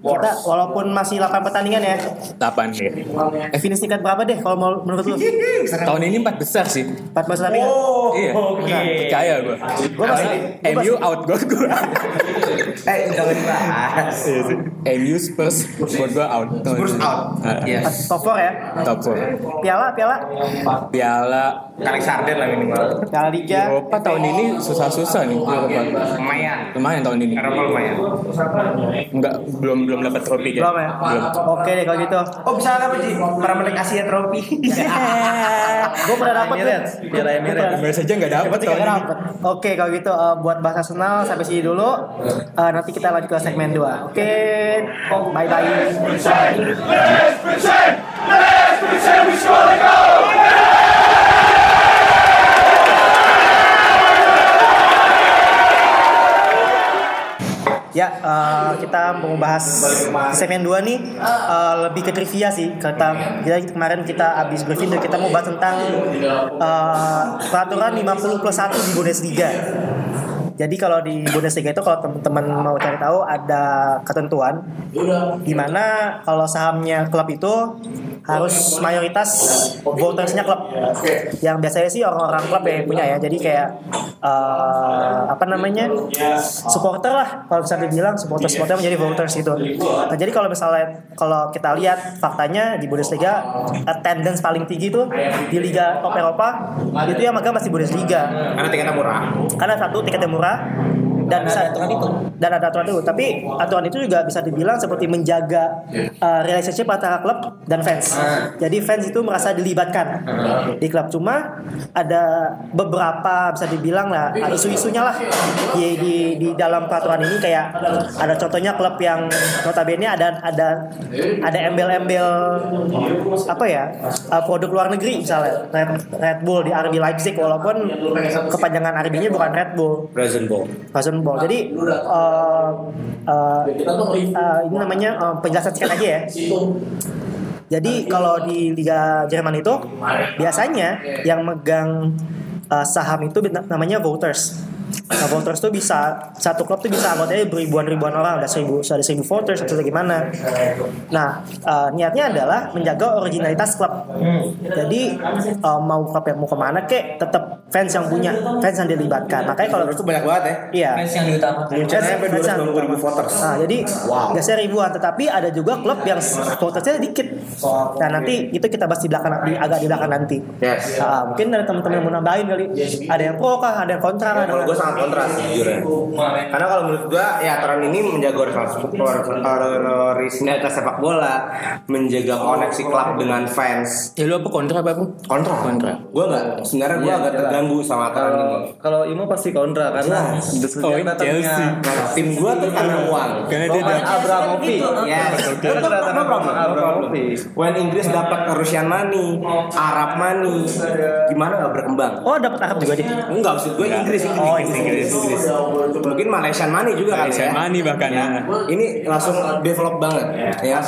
Kita walaupun masih 8 pertandingan ya. 8 ya. Eh, finish tingkat berapa deh kalau mau menurut lu? Tahun ini empat besar sih. 4 pertandingan. Oh, Iya. Percaya gue. Gua masih- gua MU out gue gue. Eh, jangan dibahas. MU Spurs buat gue out. Spurs out. Iya. Yes. Top 4 ya. Top 4. Piala, piala, Piala Kali sarden lah minimal. piala Liga. Eropa tahun ini susah-susah nih Eropa. Lumayan. Lumayan tahun ini. Eropa lumayan. Enggak belum belum dapat trofi ya. Belum ya? Oke deh kalau gitu. Oh bisa apa sih? Para menik Asia Trophy. Gue pernah dapet tuh. Piala Emirates. Biasa aja nggak dapat tahun ini. Oke kalau gitu eh, buat bahas Arsenal sampai sini dulu. Eh, nanti kita lanjut ke segmen 2. Oke, oh, bye bye. Ya, eh, kita mau bahas segmen 2 nih eh, lebih ke trivia sih. Kita, jadi kemarin kita habis dan kita mau bahas tentang eh, peraturan 50 plus 1 di Bundesliga. Jadi kalau di Bundesliga itu kalau teman-teman mau cari tahu ada ketentuan di mana kalau sahamnya klub itu harus mayoritas votersnya klub. Yang biasanya sih orang-orang klub yang punya ya. Jadi kayak eh, apa namanya supporter lah kalau bisa dibilang supporter supporter menjadi voters gitu. Nah jadi kalau misalnya kalau kita lihat faktanya di Bundesliga attendance paling tinggi itu di Liga Top Eropa itu yang megang masih Bundesliga Karena tiketnya murah. karena satu tiketnya murah dan bisa dan ada aturan itu. Tapi aturan itu juga bisa dibilang seperti menjaga uh, relationship antara klub dan fans. Jadi fans itu merasa dilibatkan di klub. Cuma ada beberapa bisa dibilang lah uh, isu-isunya lah. Di, di di dalam peraturan ini kayak ada contohnya klub yang notabene ada ada ada embel-embel apa ya uh, produk luar negeri misalnya. Red, Red Bull di RB Leipzig walaupun kepanjangan RB-nya bukan Red Bull. Present Ball. Fashion Ball. Jadi uh, uh, uh, ini namanya uh, penjelasan singkat aja ya. Jadi kalau di Liga Jerman itu biasanya yang megang uh, saham itu namanya voters. Nah, voters tuh bisa satu klub tuh bisa anggotanya beribuan-ribuan orang, ada seribu, ada seribu voters atau gimana. Nah, uh, niatnya adalah menjaga originalitas klub. Jadi uh, mau klub yang mau ke mana kek, tetap fans yang punya, fans yang dilibatkan. Makanya kalau Itu banyak banget ya. Iya. Fans yang diutamakan. Rencananya sampai Fans yang 290 ribu voters. Nah, jadi Wow. biasanya ribuan, tetapi ada juga klub yang votersnya dikit. Nah, nanti itu kita bahas di belakang di agak di belakang nanti. Yes. Ah, mungkin ada teman-teman yang mau nambahin kali. Ada yang pro kah, ada yang kontra kah? Kalau gue sangat kontra sih jujur ya. Karena kalau menurut gue ya aturan ini menjaga originalitas sepak bola, menjaga koneksi klub dengan fans. Ya lu apa kontra apa? Kontra. Kontra. Gue nggak, sebenarnya gue agak terganggu sama aturan ini. Kalau kalau Imo pasti kontra karena Chelsea. Nah, tim gue tuh karena uang. Karena dia dapat Abramovich. Yes. Kontra karena Abramovich. When Inggris dapat Russian money, Arab money, gimana nggak berkembang? Oh, dapat Arab juga deh. Enggak, maksud gue Inggris, Inggris, Oh, Inggris, Inggris, Inggris. Mungkin Malaysian money juga kali Malaysian ya. money bahkan, Ya. ya. Ini langsung develop banget ya.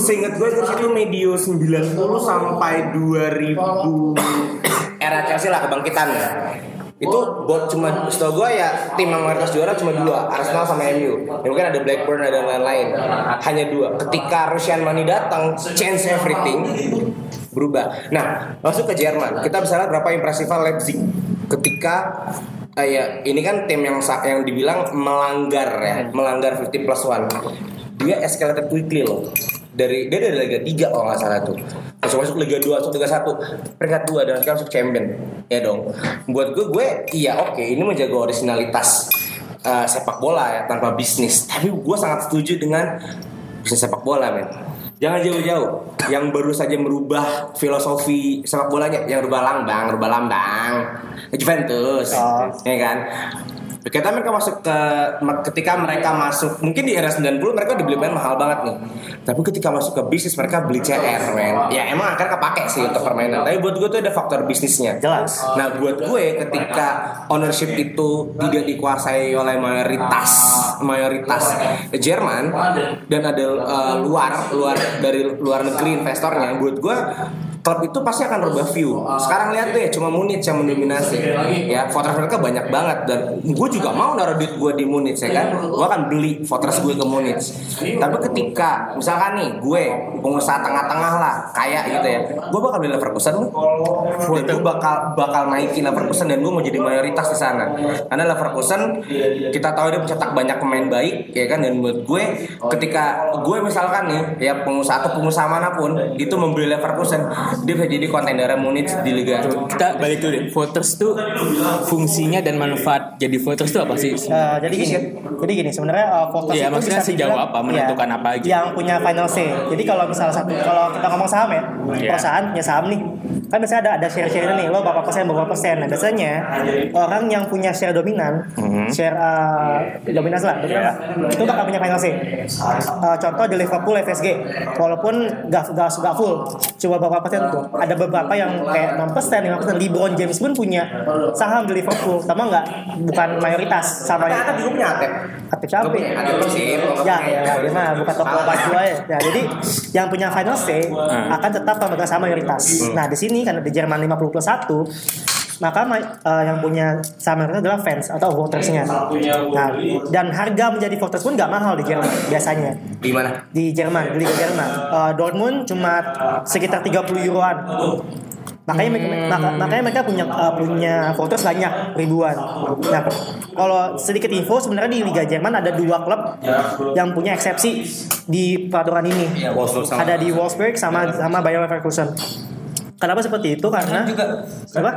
Seingat gue itu medio 90 sampai 2000 era Chelsea lah kebangkitan ya. Itu buat cuma setahu gue ya tim yang mayoritas juara cuma dua Arsenal sama MU. Ya, mungkin ada Blackburn ada lain-lain. Hanya dua. Ketika Russian Money datang, change everything berubah. Nah, masuk ke Jerman. Kita bisa lihat berapa impresifnya Leipzig ketika eh, ya ini kan tim yang yang dibilang melanggar ya, melanggar 50 plus one. Dia escalated quickly loh. Dari dia dari Liga 3 kalau nggak salah tuh. Masuk masuk Liga 2, masuk Liga 1, peringkat 2 dan sekarang masuk champion. Ya dong. Buat gue gue iya oke ini menjaga originalitas eh, sepak bola ya tanpa bisnis. Tapi gue sangat setuju dengan bisnis sepak bola men. Jangan jauh-jauh. Yang baru saja merubah filosofi sepak bolanya, yang rubah lambang, rubah lambang. Juventus, Oh. ya kan? Kita mereka masuk ke ketika mereka masuk mungkin di era 90 mereka dibeli pemain mahal banget nih. Tapi ketika masuk ke bisnis mereka beli CR men. Ya emang akan kepake sih untuk permainan. Tapi buat gue tuh ada faktor bisnisnya. Jelas. Nah buat gue ketika ownership itu tidak dikuasai oleh mayoritas mayoritas Jerman dan ada uh, luar luar dari luar negeri investornya, buat gue klub itu pasti akan rubah view. Sekarang lihat deh, cuma Munich yang mendominasi. Ya, voters mereka banyak banget dan gue juga mau naruh duit gue di Munich ya kan. Gue akan beli voters gue ke Munich. Tapi ketika misalkan nih gue pengusaha tengah-tengah lah, kayak gitu ya, gue bakal beli Leverkusen. Dan gue bakal bakal naikin Leverkusen dan gue mau jadi mayoritas di sana. Karena Leverkusen kita tahu dia mencetak banyak pemain baik ya kan dan buat gue ketika gue misalkan nih ya pengusaha atau pengusaha mana pun itu membeli Leverkusen dia bisa jadi kontendernya Munich di Liga Kita balik dulu deh. Voters tuh fungsinya dan manfaat jadi voters tuh apa sih? Eh, jadi gini, jadi gini sebenarnya uh, voters Iya, itu maksudnya bisa sejauh dibilang, apa, menentukan ya, apa aja. Yang punya final say. Jadi kalau misalnya satu, kalau kita ngomong saham ya, Iya. perusahaan punya saham nih, kan biasanya ada ada share-share nih, lo berapa persen, berapa persen. Nah biasanya orang yang punya share dominan, share uh, dominan lah, dominan lah, itu bakal punya final say. Uh, contoh di Liverpool, FSG, walaupun gak, gak, gak full, coba berapa persen tuh. Ada beberapa yang kayak 6 persen, 5 persen. LeBron James pun punya saham di Liverpool, sama nggak bukan mayoritas sama Tapi Atep juga punya Atep Atep capek. Atep sih Ya, ya, ya, dia mah bukan toko baju aja. Ya, jadi yang punya final say akan tetap pemegang saham mayoritas. Nah, di sini karena di Jerman 50 plus 1, maka ma- eh, yang punya saham mayoritas adalah fans atau votersnya. Nah, dan harga menjadi voters pun nggak mahal di Jerman biasanya. di mana Di Jerman, di Liga Jerman. Eh, Dortmund cuma sekitar 30 euroan. Makanya mereka, maka- makanya mereka punya eh, punya voters banyak ribuan. Nah, kalau sedikit info sebenarnya di Liga Jerman ada dua klub yang punya eksepsi di peraturan ini. Sama- Ada di Wolfsburg sama sama Bayer Leverkusen. Kenapa seperti itu? Karena juga apa?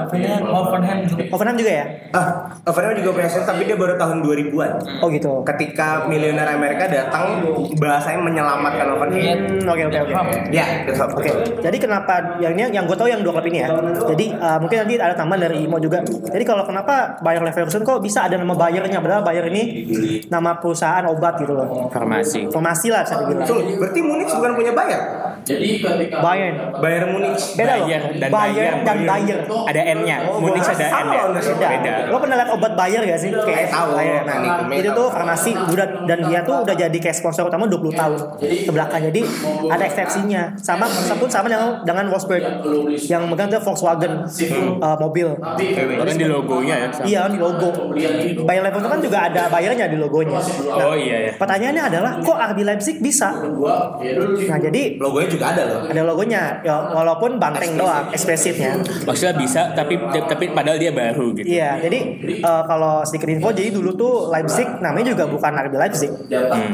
Hoffenheim juga Hoffenheim juga ya? ah Overheim juga punya set tapi dia baru tahun 2000-an Oh gitu. ketika miliuner Amerika datang bahasanya menyelamatkan Overheim Hmm, Oke oke oke. ya. Oke, jadi kenapa yang ini yang gue tahu yang dua klub ini ya. Jadi uh, mungkin nanti ada tambahan dari Imo juga. Jadi kalau kenapa Bayer Leverkusen kok bisa ada nama Bayernya padahal Bayer ini nama perusahaan obat gitu loh. Farmasi. Farmasi lah bisa dibilang. So, berarti Munich bukan punya Bayer Bayern. Bayern Munich Beda loh. Bayer dan Bayer Bayer. dan Bayer. Ada N-nya. Munich ada N-nya. ownership. Beda. Beda. Lo pernah lihat obat Bayer gak sih? Kayak tahu. Nah, Nah, itu tuh farmasi udah dan dia tuh udah jadi kayak sponsor utama 20 tahun ke belakang. Jadi ada eksepsinya. Sama pun sama dengan dengan Wolfsburg yang megang tuh Volkswagen uh, mobil. Bahkan di logonya ya. sama. Iya di logo. Bayer Leverkusen kan juga ada bayarnya di logonya. Nah, Oh iya ya. Pertanyaannya adalah kok RB Leipzig bisa? Nah jadi logonya juga ada loh ada logonya, ya, walaupun banteng doang ekspresifnya. Maksudnya bisa tapi tapi padahal dia baru gitu. Iya, jadi eh, kalau sedikit info, jadi dulu tuh Leipzig namanya juga bukan RB Leipzig,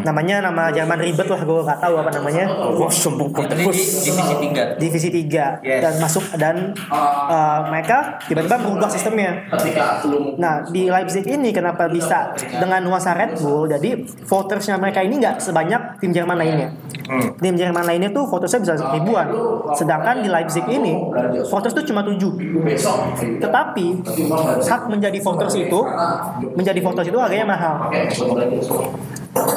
namanya nama Jerman ribet lah, gue nggak tahu apa namanya. Ini di divisi 3 Divisi 3 Yes. dan masuk dan eh, mereka tiba-tiba merubah sistemnya. Nah di Leipzig ini kenapa bisa dengan nuansa Red Bull jadi votersnya mereka ini nggak sebanyak tim Jerman lainnya. Tim Jerman lainnya tuh votersnya bisa ribuan, sedangkan di Leipzig ini voters tuh cuma tujuh. Tetapi hak menjadi voters itu menjadi voters itu harganya mahal.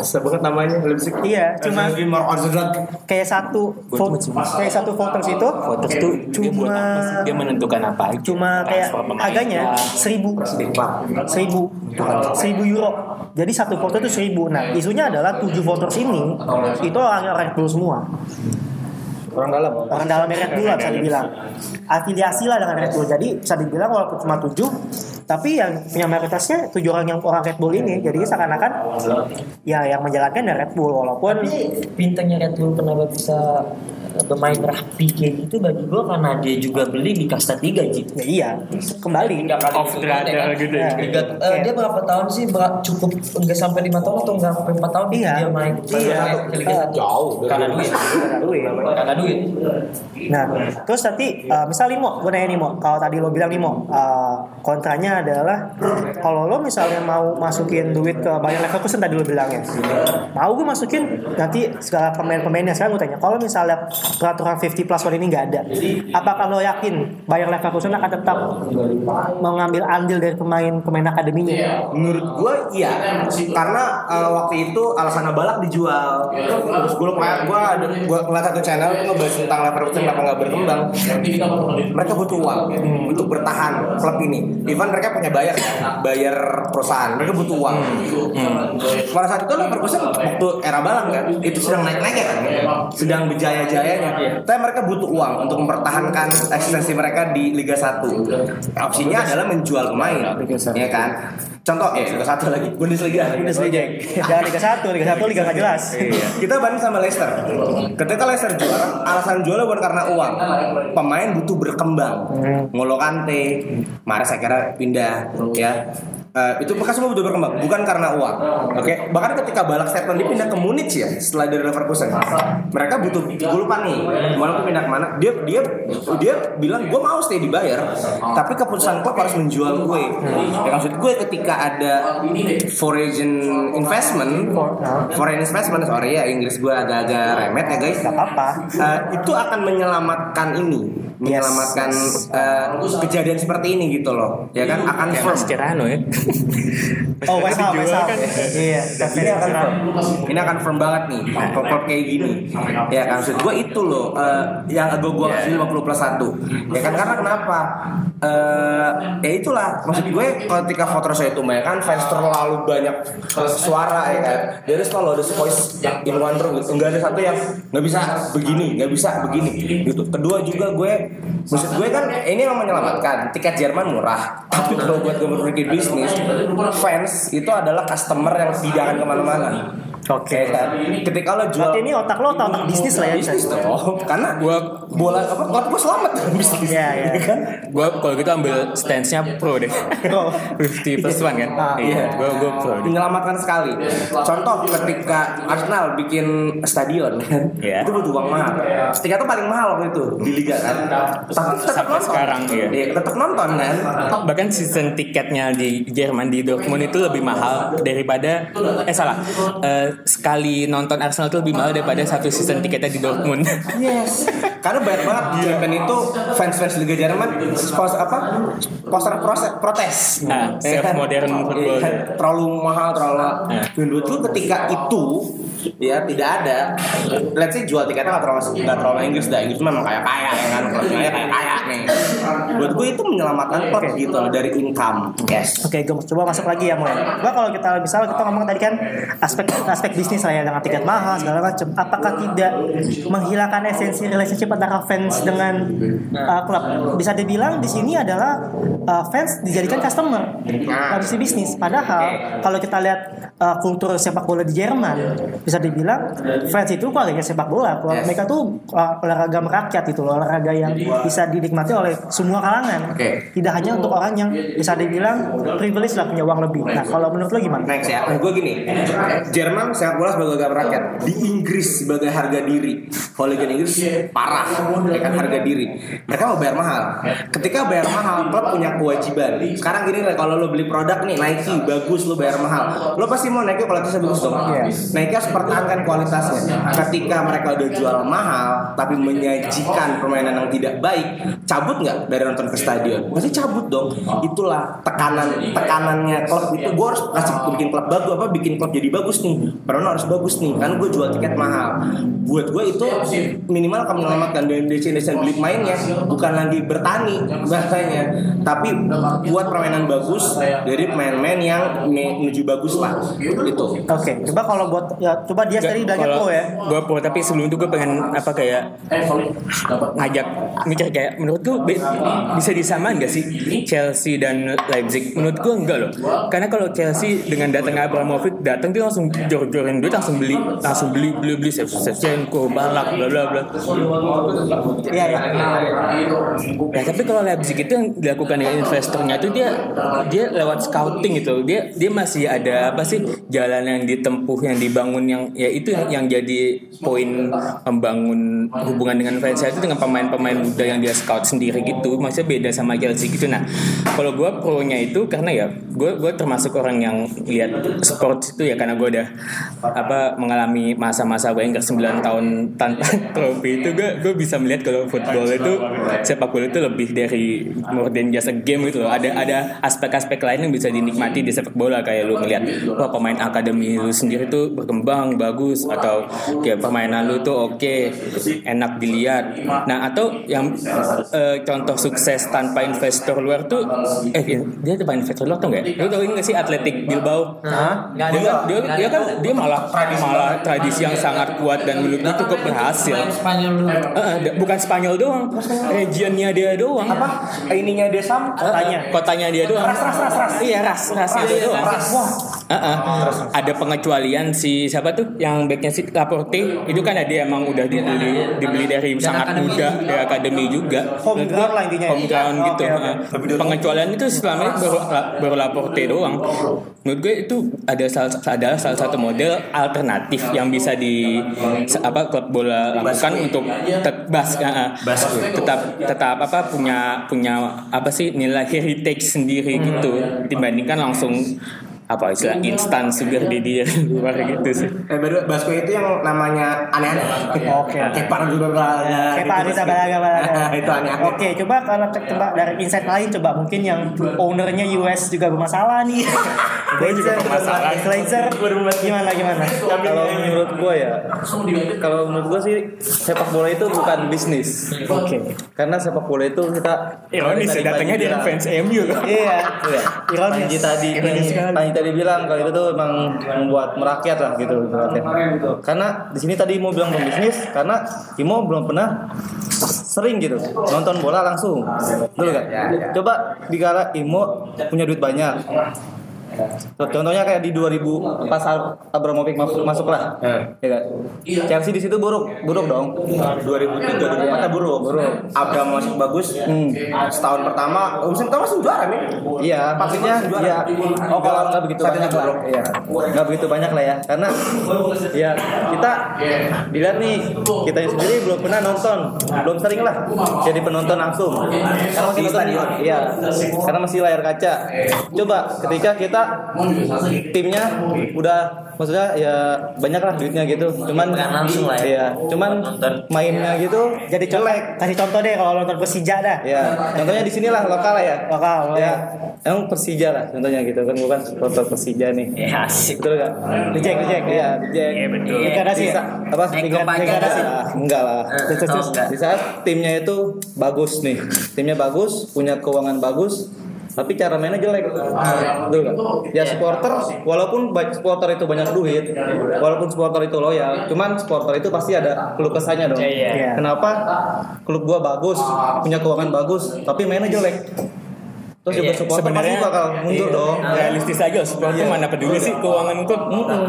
sebut namanya Leipzig. Iya, cuma kayak satu vote, kayak satu voters itu Voters buat cuma? Dia menentukan apa cuma kayak harganya seribu. Seribu. Seribu euro. Jadi satu voter itu seribu. Nah isunya adalah tujuh voters ini itu orang Red Bull semua Orang dalam. orang dalamnya Red Bull lah bisa dibilang afiliasi lah dengan Red Bull jadi bisa dibilang walaupun cuma tujuh tapi yang punya mayoritasnya tujuh orang yang orang Red Bull ini jadi seakan-akan ya yang menjalankan ya Red Bull walaupun Tapi bintangnya Red Bull kenapa bisa eh, bermain rapi kayak gitu bagi gue karena dia juga beli di kasta 3 Ji. ya iya kembali Off the radar gitu ya. Liga, eh, dia berapa tahun sih Ber- cukup enggak sampai lima tahun atau enggak sampai empat tahun Iya. dia main Iya. Liga Eh, satu. Jauh. Karena duit. Duit. Karena duit. Nah, terus nanti uh, misal Limo, gue nanya Limo, kalau tadi lo bilang Limo, uh, kontranya adalah kalau lo misalnya mau masukin duit ke Bayer Leverkusen tadi lo bilangnya, mau gue masukin nanti segala pemain-pemainnya. Sekarang gue tanya, kalau misalnya peraturan 50 plus one ini nggak ada, apakah lo yakin Bayer Leverkusen akan tetap mengambil andil dari pemain-pemain akademinya? Menurut gue iya. Karena eh, waktu itu alasan Balak dijual. Terus gue lupa Gue ada Gue ngeliat satu channel itu ngebahas tentang Leverkusen Kenapa nggak berkembang. Mereka butuh uang Untuk bertahan klub ini. Even mereka punya bayar Bayar perusahaan. Mereka butuh uang. Pada saat itu Leverkusen Waktu era Balak kan Itu sedang naik-naiknya kan. Sedang berjaya-jayanya. Tapi mereka butuh uang Untuk mempertahankan eksistensi mereka di Liga 1 Opsinya adalah menjual pemain Ya kan? Contoh ya Liga 1 lagi. Bundesliga. Bundesliga. Jangan Liga 1, Liga 1 Liga nggak jelas. kita banding sama Leicester. Ketika Leicester juara, alasan jualnya bukan karena uang. Pemain butuh berkembang. Ngolo Kante, Mahrez saya kira pindah, ya. Eh, itu mereka semua butuh berkembang, bukan karena uang. Oke, bahkan ketika Balak Statement dipindah ke Munich ya, setelah dari Leverkusen, mereka butuh. Gue lupa nih, malah pindah ke mana? Dia dia dia bilang gue mau stay dibayar, tapi keputusan klub harus menjual gue. Ya, maksud gue ketika ada foreign investment, foreign investment sorry ya Inggris gue agak-agak remet ya guys. Gak apa-apa. Eh, itu akan menyelamatkan ini, menyelamatkan eh, kejadian seperti ini gitu loh, ya kan akan Kayak firm. Mas ya. Oh, West Ham, West Ham. Iya, ini akan firm. Ini akan firm banget nih, klub kayak gini. Ya kan maksud gue itu loh, eh, yang agak gue kasih 50 plus 1 Ya kan karena kenapa? Eh, ya itulah maksud gue ketika voter saya itu banyak kan fans terlalu banyak suara ya kan. Jadi selalu ada voice in one room gitu. Enggak ada satu yang nggak bisa begini, nggak bisa begini gitu. Kedua juga gue maksud gue kan ini yang menyelamatkan tiket Jerman murah. Tapi kalau buat gue berpikir bisnis, fans itu adalah customer yang tidak akan ke mana-mana. Oke kan. Ketika lo jual Berarti ini otak lo otak, otak bisnis lah ya. bisnis dong, karena Gua bola apa klub gue selamat dalam bisnis. Iya, iya. kan? Gue kalau gitu ambil stance-nya pro deh. Pro. 50 plus one kan? Ah, iya, gue gue pro deh. menyelamatkan sekali. Contoh ketika Arsenal bikin stadion kan, Iya. itu butuh uang mahal. Tiket itu paling mahal waktu itu di liga kan. Tapi tetap Sampai nonton. sekarang, iya. Iya, tetap nonton kan. Bahkan season tiketnya di Jerman di Dortmund itu lebih mahal daripada eh salah Sekali nonton Arsenal itu lebih mahal daripada satu season tiketnya di Dortmund. Yes. Karena banyak banget di Jerman itu fans-fans Liga Jerman sponsor apa? Poster protes. Nah, Ya self modern football. Iya, terlalu mahal, terlalu Ya. Menurut lu ketika itu ya tidak ada let's say jual tiketnya nggak terlalu nggak terlalu Inggris dah Inggris memang kayak kaya ya kan klubnya kayak kaya nih buat gue itu menyelamatkan klub gitu loh dari income yes Oke, gue coba masuk lagi ya mulai. Gua kalau kita misal kita ngomong tadi kan aspek aspek bisnis lah ya dengan tiket mahal segala macam. Apakah tidak menghilangkan esensi relationship antara fans dengan uh, klub? Bisa dibilang di sini adalah uh, fans dijadikan customer si bisnis. Padahal kalau kita lihat uh, kultur sepak bola di Jerman, bisa dibilang fans itu keluarganya sepak bola. Keluarga Yes. mereka tuh uh, olahraga merakyat itu loh, olahraga yang bisa dinikmati oleh semua kalangan. Oke. Tidak hanya untuk orang yang bisa dibilang privilege lah punya uang lebih. Nah, kalau menurut lo gimana? Next ya, menurut gue gini. Jerman sepak bola sebagai harga rakyat Di Inggris sebagai harga diri. Kalau Liga Inggris parah. Ya kan harga diri. Mereka mau bayar mahal. Ketika bayar mahal, klub punya kewajiban. Sekarang gini lah, kalau lo beli produk nih Nike, bagus lo bayar mahal. Lo pasti mau Nike kualitasnya bagus dong Nike harus pertahankan kualitasnya. Ketika mereka udah jual mahal Tapi menyajikan permainan yang tidak baik Cabut nggak dari nonton ke stadion? Pasti cabut dong. Itulah tekanan tekanannya klub itu. Gue harus kasih bikin klub bagus apa bikin klub jadi bagus nih. Perono harus bagus nih kan gue jual tiket mahal. Buat gue itu minimal akan menyelamatkan dari destination beli mainnya bukan lagi bertani bahasanya. Tapi buat permainan bagus dari pemain-pemain yang me- menuju bagus lah itu Oke, coba kalau buat ya coba dia tadi bilangnya pro ya. Gue pro tapi sebelum itu gue pengen apa kayak ngajak mikir kayak menurut gue be- bisa disamain gak sih Chelsea dan Leipzig? Menurut gue enggak loh. Karena kalau Chelsea dengan datangnya Abramovich datang dia langsung jor-jorin duit langsung beli langsung beli beli beli Shevchenko, Balak, bla bla bla. Iya ya. Ya tapi kalau Leipzig itu yang dilakukan dengan investornya itu dia dia lewat scouting gitu. Dia dia masih ada apa sih jalan yang ditempuh yang dibangun yang ya itu yang, yang jadi poin membangun hubungan dengan fans itu dengan pemain-pemain muda yang dia scout sendiri gitu. Maksudnya beda sama Chelsea gitu. Nah kalau gue pro-nya itu karena ya gue gue termasuk orang yang lihat sport itu ya karena gue udah apa mengalami masa-masa Wenger 9 tahun tanpa trofi itu gue gue bisa melihat kalau football itu sepak bola itu lebih dari more than just a game gitu loh. Ada ada aspek-aspek lain yang bisa dinikmati di sepak bola kayak lu wah pemain akademi lu sendiri tuh berkembang bagus atau kayak permainan lu tuh oke enak dilihat. Nah atau yang eh, contoh sukses tanpa investor luar tuh eh dia tanpa investor luar tuh nggak? ya? Lu tau ini nggak sih Atletik Bilbao? Dia, dia, dia kan dia malah malah tradisi yang sangat kuat dan menurut gue cukup berhasil. Eh, eh, bukan Spanyol doang, regionnya dia doang. apa ininya dia sam Kotanya. Kotanya dia doang. Ras, ras, ras, ras. Iya, ras, rasnya dia doang. Eh, eh. Ada pengecualian si siapa tuh yang backnya si Laporte itu kan ada emang udah dibeli dibeli dari sangat akademi muda juga. dari akademi juga. Home ground lah intinya. Home ground Oke, gitu. oke. eh. Pengecualian itu selama ini baru baru Laporte doang. Menurut gue itu ada salah adalah salah satu model alternatif yang bisa di apa klub bola lakukan untuk tet- bas, eh, eh. tetap tetap apa punya punya apa sih nilai heritage sendiri gitu dibandingkan langsung apa istilah instan sugar daddy yang luar gitu sih. Eh, baru Basko itu yang namanya aneh-aneh. Oke. Kayak para dulu balaga. Kayak Pak Arisa Balaga Balaga. Itu aneh-aneh. Oke, coba kalau coba dari insight lain coba mungkin yang ownernya US juga bermasalah nih. Gue juga bermasalah. Glazer gimana gimana? kalau menurut gue ya kalau menurut gue sih sepak bola itu bukan bisnis Oke. karena sepak bola itu kita Ironis ya datangnya dari fans MU loh. Iya. Iya. Ironis. Panji tadi Ironis sekali. Panji tadi bilang kalau itu tuh emang membuat merakyat lah gitu ibaratnya. Karena di sini tadi Imo bilang belum bisnis karena Imo belum pernah sering gitu nonton bola langsung. Dulu kan? Coba dikala Imo punya duit banyak. Contohnya kayak di 2000 pas Abramovich masuk, masuk lah. Ya kan? Chelsea di situ buruk, buruk dong. 2003 2004 buruk, buruk. Abraham masuk bagus Hmm. setahun pertama musim pertama langsung juara nih Iya, maksudnya ya oh kalau nggak begitu banyak lah, buruk. ya nggak begitu banyak lah ya, karena ya kita dilihat nih kita sendiri belum pernah nonton, belum sering lah jadi penonton langsung. Karena masih Di nonton, stadion. iya, karena masih layar kaca. Coba ketika kita timnya udah maksudnya ya banyak lah duitnya gitu, cuman Bukan langsung lah ya. Iya, cuman mainnya gitu Jadi contoh, kasih contoh deh kalau nonton Persija dah. Ya, contohnya di sini lah lokal lah ya. Lokal, Ya, emang Persija lah contohnya gitu kan bukan supporter Persija nih. Ya asik. Betul gak? Reject, reject. Iya, reject. Iya, betul. Degradasi ya? Bisa- Apa? Degradasi. Ah, Enggak lah. Eh. Di saat timnya itu bagus nih. Timnya bagus, punya keuangan bagus, tapi cara mainnya jelek. Betul gak? Ya supporter, walaupun supporter itu banyak duit, walaupun supporter itu loyal, cuman supporter itu pasti ada keluh kesahnya dong. Iya. Kenapa klub gua bagus, punya keuangan bagus, tapi mainnya jelek? Terus juga Iya, supporter pasti bakal mundur iya, dong. realistis aja supporter mana peduli sih keuangan klub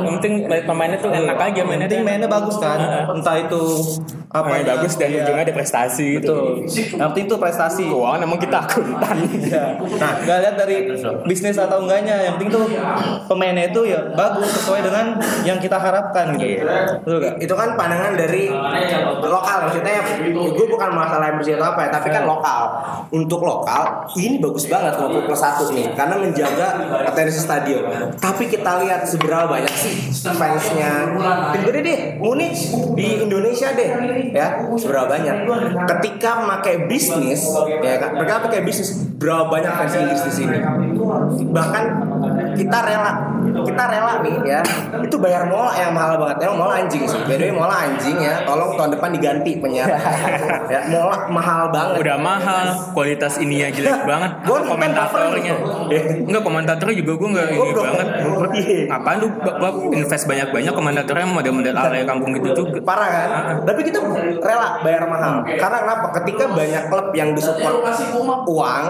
yang penting pemainnya tuh enak aja Yang mainnya penting mainnya bagus kan, entah itu apa Main bagus dan iya. ujungnya ada prestasi gitu. Betul. Yang penting itu prestasi. keuangan emang kita akuntan. Iya. Nah, nggak lihat dari bisnis atau enggaknya, yang penting tuh pemainnya itu ya bagus sesuai dengan yang kita harapkan gitu. Betul gak? itu kan pandangan dari lokal. Maksudnya gue bukan masalah MBC atau apa ya tapi kan lokal. Untuk lokal ini bagus banget kalau plus satu nih karena menjaga atensi stadion. Tapi kita lihat seberapa banyak sih fansnya. Tim gede deh Munich di Indonesia deh ya. Seberapa banyak. Ketika pakai bisnis ya kan mereka pakai bisnis berapa banyak fans Inggris di sini. Bahkan kita rela. Kita rela nih ya. Itu bayar mola yang mahal banget. Emang mola anjing. Sih by the way mola anjing ya. Tolong tahun depan diganti penyiar ya mola mahal banget. Udah mahal, kualitas ininya jelek banget. Nonton komentatornya. cover Enggak komentatornya juga gue enggak ini Goblok. banget. Iya. Apaan lu? Invest banyak-banyak komentatornya model-model ala kampung gitu juga. parah kan? Tapi kita rela bayar mahal. Karena kenapa? Ketika banyak klub yang disupport uang.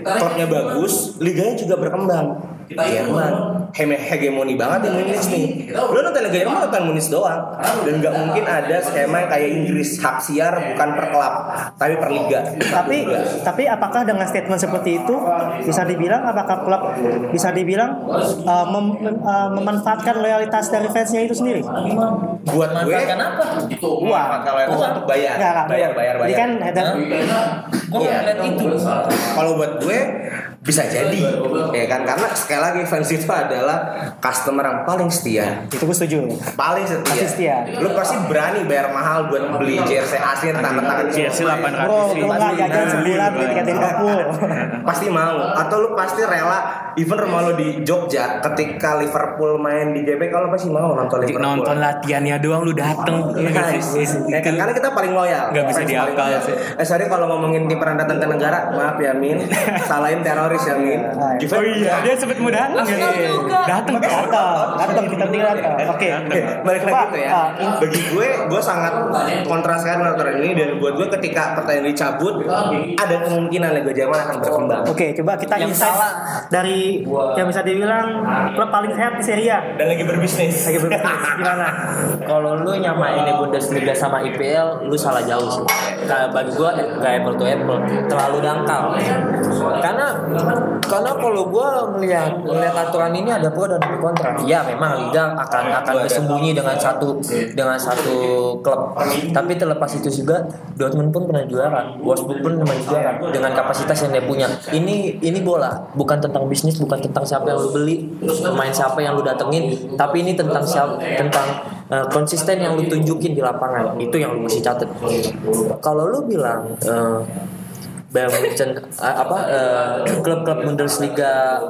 klubnya bagus liganya juga berkembang Jerman Heme- hegemoni banget di Munich nih lu nonton Liga Jerman nonton Munich doang dan nggak mungkin ada skema yang kayak Inggris hak siar bukan per klub tapi per liga Tapi tapi apakah dengan statement seperti itu bisa dibilang apakah klub bisa dibilang uh, mem- mem- uh, memanfaatkan loyalitas dari fansnya itu sendiri? buat gue Manfaatkan apa? Uang. kalau itu untuk bayar bayar bayar Ini bayar kan ada Gue nggak ngeliat itu. kalau buat gue bisa jadi ya kan karena sekali lagi fans itu adalah customer yang paling setia itu gue setuju. paling setia. Pasti setia. Lu pasti berani bayar mahal buat beli jersey asli tanda tangan Jersey 800 Bro, sih. gue nggak jajan sebulan nih tiket Liverpool. pasti mau atau lu pasti rela even rumah lu di Jogja ketika Liverpool main di GBK lu pasti mau nonton Liverpool Nonton latihannya doang lu dateng. Iya? Ya kan, karena kita paling loyal. Nggak bisa diakal sih. Eh sorry kalau ngomongin tim pernah datang ke negara, maaf ya Min. Salahin teroris ya Min. Juve Oh iya, dia sempet mau dateng ya. Dateng kan? Datang, datang kita tinggal datang. Oke. balik lagi tuh ya. ah, Bagi gue, gue sangat kontras sekali dengan aturan ini dan buat gue ketika pertandingan dicabut, ada kemungkinan Liga Jerman akan berkembang. Oke, coba kita Yang insight dari yang bisa dibilang klub paling sehat di Serie A. Dan lagi berbisnis. Lagi berbisnis gimana? Kalau lu nyamain ini Bundesliga sama IPL, lu salah jauh sih. Bagi gua eh, nggak apple to apple, terlalu dangkal. Karena karena kalau gua melihat melihat aturan ini ada pro dan kontra. Ya memang liga akan akan bersembunyi dengan satu dengan satu klub. Tapi terlepas itu juga Dortmund pun pernah juara, Wolfsburg pun pernah juara dengan kapasitas yang dia punya. Ini ini bola bukan tentang bisnis, bukan tentang siapa yang lu beli, pemain siapa yang lu datengin, tapi ini tentang siapa tentang uh, konsisten yang lu tunjukin di lapangan. Itu yang lu mesti catat. Kalau lu bilang uh, Bayern Munchen uh, apa uh, klub-klub Bundesliga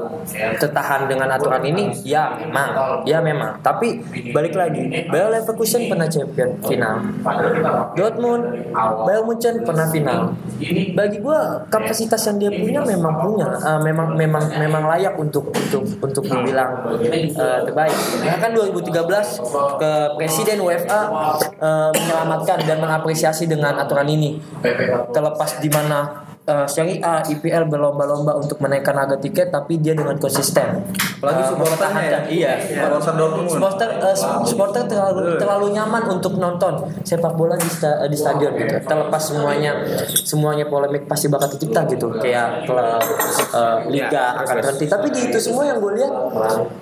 tertahan dengan aturan ini ya memang ya memang. Tapi balik lagi Bayer Leverkusen pernah champion final. Dortmund Bayern Munchen pernah final. Bagi gua kapasitas yang dia punya memang punya uh, memang memang memang layak untuk untuk untuk dibilang uh, terbaik. Ya kan 2013 ke presiden UEFA uh, menyelamatkan dan mengapresiasi dengan aturan ini. Terlepas di mana uh, A, IPL berlomba-lomba untuk menaikkan harga tiket, tapi dia dengan konsisten. Apalagi Uh, supporternya ya. mempertahankan. Iya. Supporter Dortmund. Supporter, uh, supporter terlalu terlalu nyaman untuk nonton sepak bola di, sta- di stadion gitu. Terlepas semuanya semuanya polemik pasti bakal tercipta gitu. Kayak klub uh, liga akan terhenti. Tapi di itu semua yang gue lihat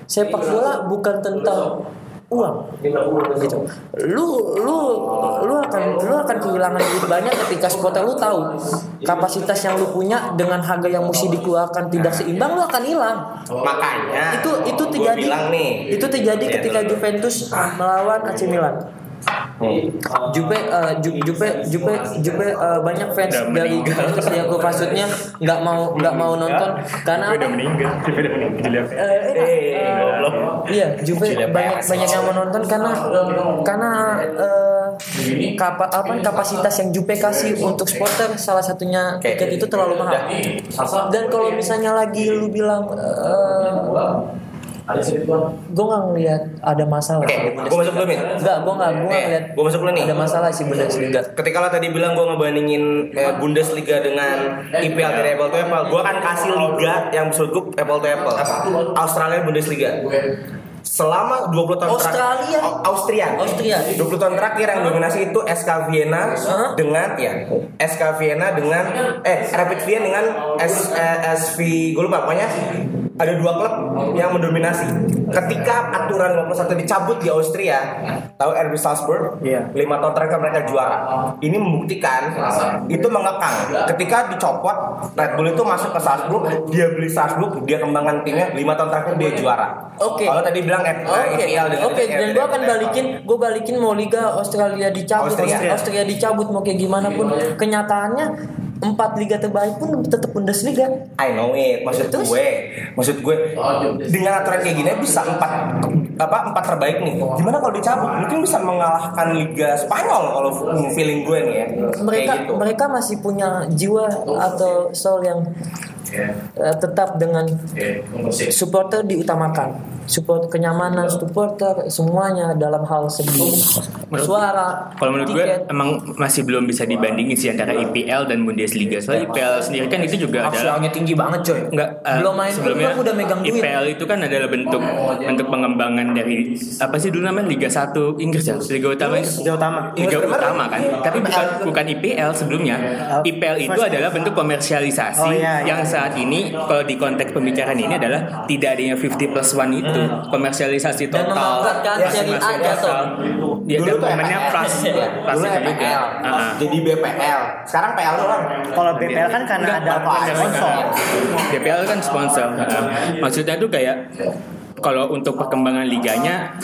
sepak bola bukan tentang uang. Gitu. lu lu lu akan lu akan kehilangan duit banyak ketika supporter lu tahu kapasitas yang lu punya dengan harga yang mesti dikeluarkan tidak seimbang lu akan hilang. Makanya. Itu itu terjadi nih. itu terjadi Iya, ketika. Juventus melawan AC Milan Juve eh, Ju- Juve Juve Juve eh, banyak fans dari Juventus yang gue maksudnya nggak mau nggak mau nonton. Karena apa? meninggal. Dia udah meninggal. Eh, eh, eh, iya Juve Gila, banyak banyak yang menonton karena karena eh, kapa, apa kapasitas yang Juve kasih untuk supporter salah satunya tiket itu terlalu mahal. Dan kalau misalnya lagi lu bilang gue nggak ngeliat ada masalah Oke, di gue masuk dulu Min. Enggak, gue nggak gue nggak Eh, ngeliat gua masuk dulu nih. ada masalah sih Bundesliga Ketika lo tadi bilang gue ngebandingin eh, Bundesliga dengan IPL dari apple to apple, gue akan kasih liga yang menurut gue apple to apple. Australia Bundesliga. Selama 20 tahun Australia? Au- Austria. Austria. 20 tahun terakhir yang dominasi itu SK Vienna Hah? dengan ya SK Vienna dengan eh Rapid Vienna dengan S, eh, SV gue lupa pokoknya ada dua klub yang mendominasi. Ketika aturan 51 dicabut di Austria, tahu RB Salzburg? Iya. Lima tahun terakhir mereka juara. Ini membuktikan itu mengekang. Ketika dicopot, Red Bull itu masuk ke Salzburg, dia beli Salzburg, dia kembangkan timnya. Lima tahun terakhir dia juara. Oke. Kalau tadi bilang Oke, dengan oke, dan gue akan balikin, gue balikin mau liga Australia dicabut, Austria. Austria. dicabut mau kayak gimana pun, kenyataannya empat liga terbaik pun tetap Bundesliga. I know it. Maksud Terus? gue, maksud gue dengan aturan kayak gini bisa empat apa empat terbaik nih. Gimana kalau dicabut? Mungkin bisa mengalahkan Liga Spanyol kalau feeling gue nih ya. Mereka Kayak gitu. mereka masih punya jiwa atau soul yang eh, tetap dengan supporter diutamakan. Support kenyamanan supporter semuanya dalam hal segi suara, Kalau menurut gue tiket. emang masih belum bisa dibandingin sih antara IPL dan Bundesliga. Soalnya IPL sendiri kan itu juga Aksualnya tinggi banget coy. Enggak, eh, Belum main sebelumnya belum udah megang duit. IPL itu kan adalah bentuk bentuk pengembangan dari apa sih dulu namanya Liga 1 Inggris ya? Liga utama Inggris. Liga utama. Liga utama kan. Tapi bukan bukan IPL sebelumnya. IPL itu adalah bentuk komersialisasi Oh, iya, iya. yang saat ini kalau di konteks pembicaraan ini adalah tidak adanya 50 plus 1 itu komersialisasi Dan total. Ya, Serie A jatuh. Ya, Dulu dan tuh EPL. plus Dulu plus juga. EPL. Ah. Jadi BPL. Sekarang PL doang. Kalau BPL kan karena ada sponsor. DPL kan sponsor. Heeh. Maksudnya tuh kayak kalau untuk perkembangan liganya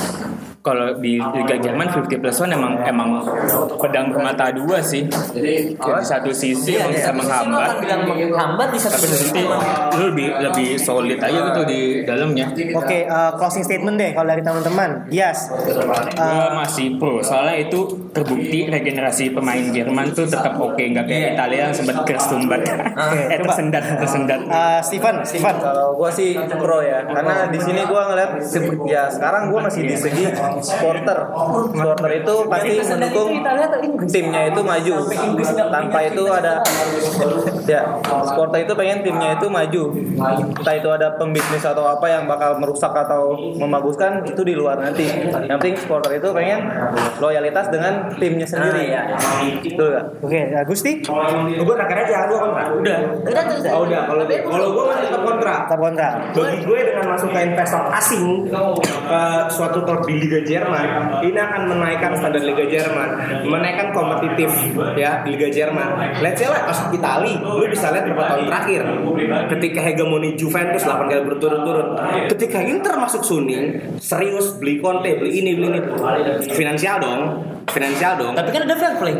kalau di Liga Jerman 50 plus 1 emang emang pedang bermata dua sih. Jadi satu sisi emang bisa Sisi lu menghambat, bilang menghambat di satu tapi di sisi lu lebih lebih solid aja gitu di dalamnya. Oke, eh, closing statement deh kalau dari teman-teman. Yes. Gue masih pro soalnya itu terbukti regenerasi pemain Jerman tuh tetap oke nggak kayak Italia yang sempat kersumbat eh tersendat tersendat Eh, Steven, Steven. Kalau gue sih pro ya, karena di sini gue ngeliat ya sekarang gue masih di segi supporter. Supporter itu pasti mendukung timnya itu maju. Tanpa itu ada ya supporter itu pengen timnya itu maju. Entah itu ada pembisnis atau apa yang bakal merusak atau memaguskan itu di luar nanti. Yang penting supporter itu pengen loyalitas dengan timnya sendiri. Betul gak? Oke, eh, Gusti. Gue terakhir aja dua kontra. Udah. Udah tuh. Oh, udah. Kalau kalau gue masih tetap kontra. Tetap kontra. Bagi gue dengan masuknya investor asing ke suatu klub di Liga Jerman, ini akan menaikkan standar Liga Jerman, menaikkan kompetitif ya Liga Jerman. Let's say lah masuk Itali, lu bisa lihat beberapa tahun terakhir, ketika hegemoni Juventus 8 kali berturut-turut, ketika Inter masuk Suning, serius beli Conte, beli ini, beli ini, finansial dong, finansial dong. Tapi kan ada fair play.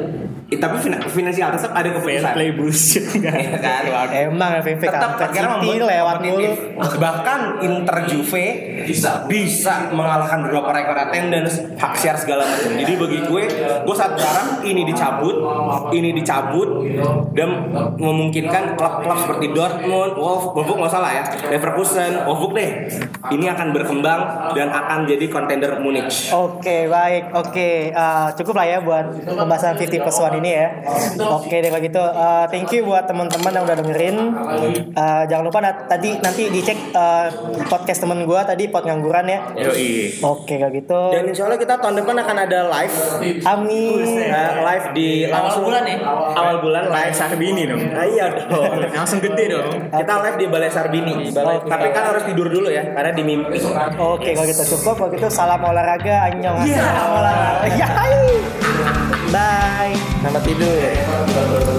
Eh, tapi fina- finansial tetap ada keputusan. play bullshit Iya kan? Emang FVP tetap akhirnya City membuat lewat mulu. kompetitif. bahkan Inter Juve bisa bisa mengalahkan beberapa rekor attendance hak siar segala macam jadi bagi gue gue saat berharap ini dicabut ini dicabut dan memungkinkan klub-klub seperti Dortmund Wolf Wolfsburg nggak salah ya Leverkusen Wolfsburg deh ini akan berkembang dan akan jadi kontender Munich Oke baik, oke Eh, cukup lah ya buat pembahasan 50 plus 1 ini ya. Oke deh kalau gitu, Eh, thank you buat teman-teman yang udah dengerin. Eh, jangan lupa tadi nanti dicek eh, podcast temen gue tadi pot ngangguran ya. Oke kalau gitu, dan insya Allah kita tahun depan akan ada live amin. eh, live di langsung bulan ya? awal bulan live Sarbini dong Ah, iya dong langsung gede dong Kita live di Balai Sarbini. Tapi kan harus tidur dulu ya, karena di mimpi. Oke kalau gitu cukup, kalau gitu salam olahraga, anyong olahraga. Yai. Bye. Selamat tidur.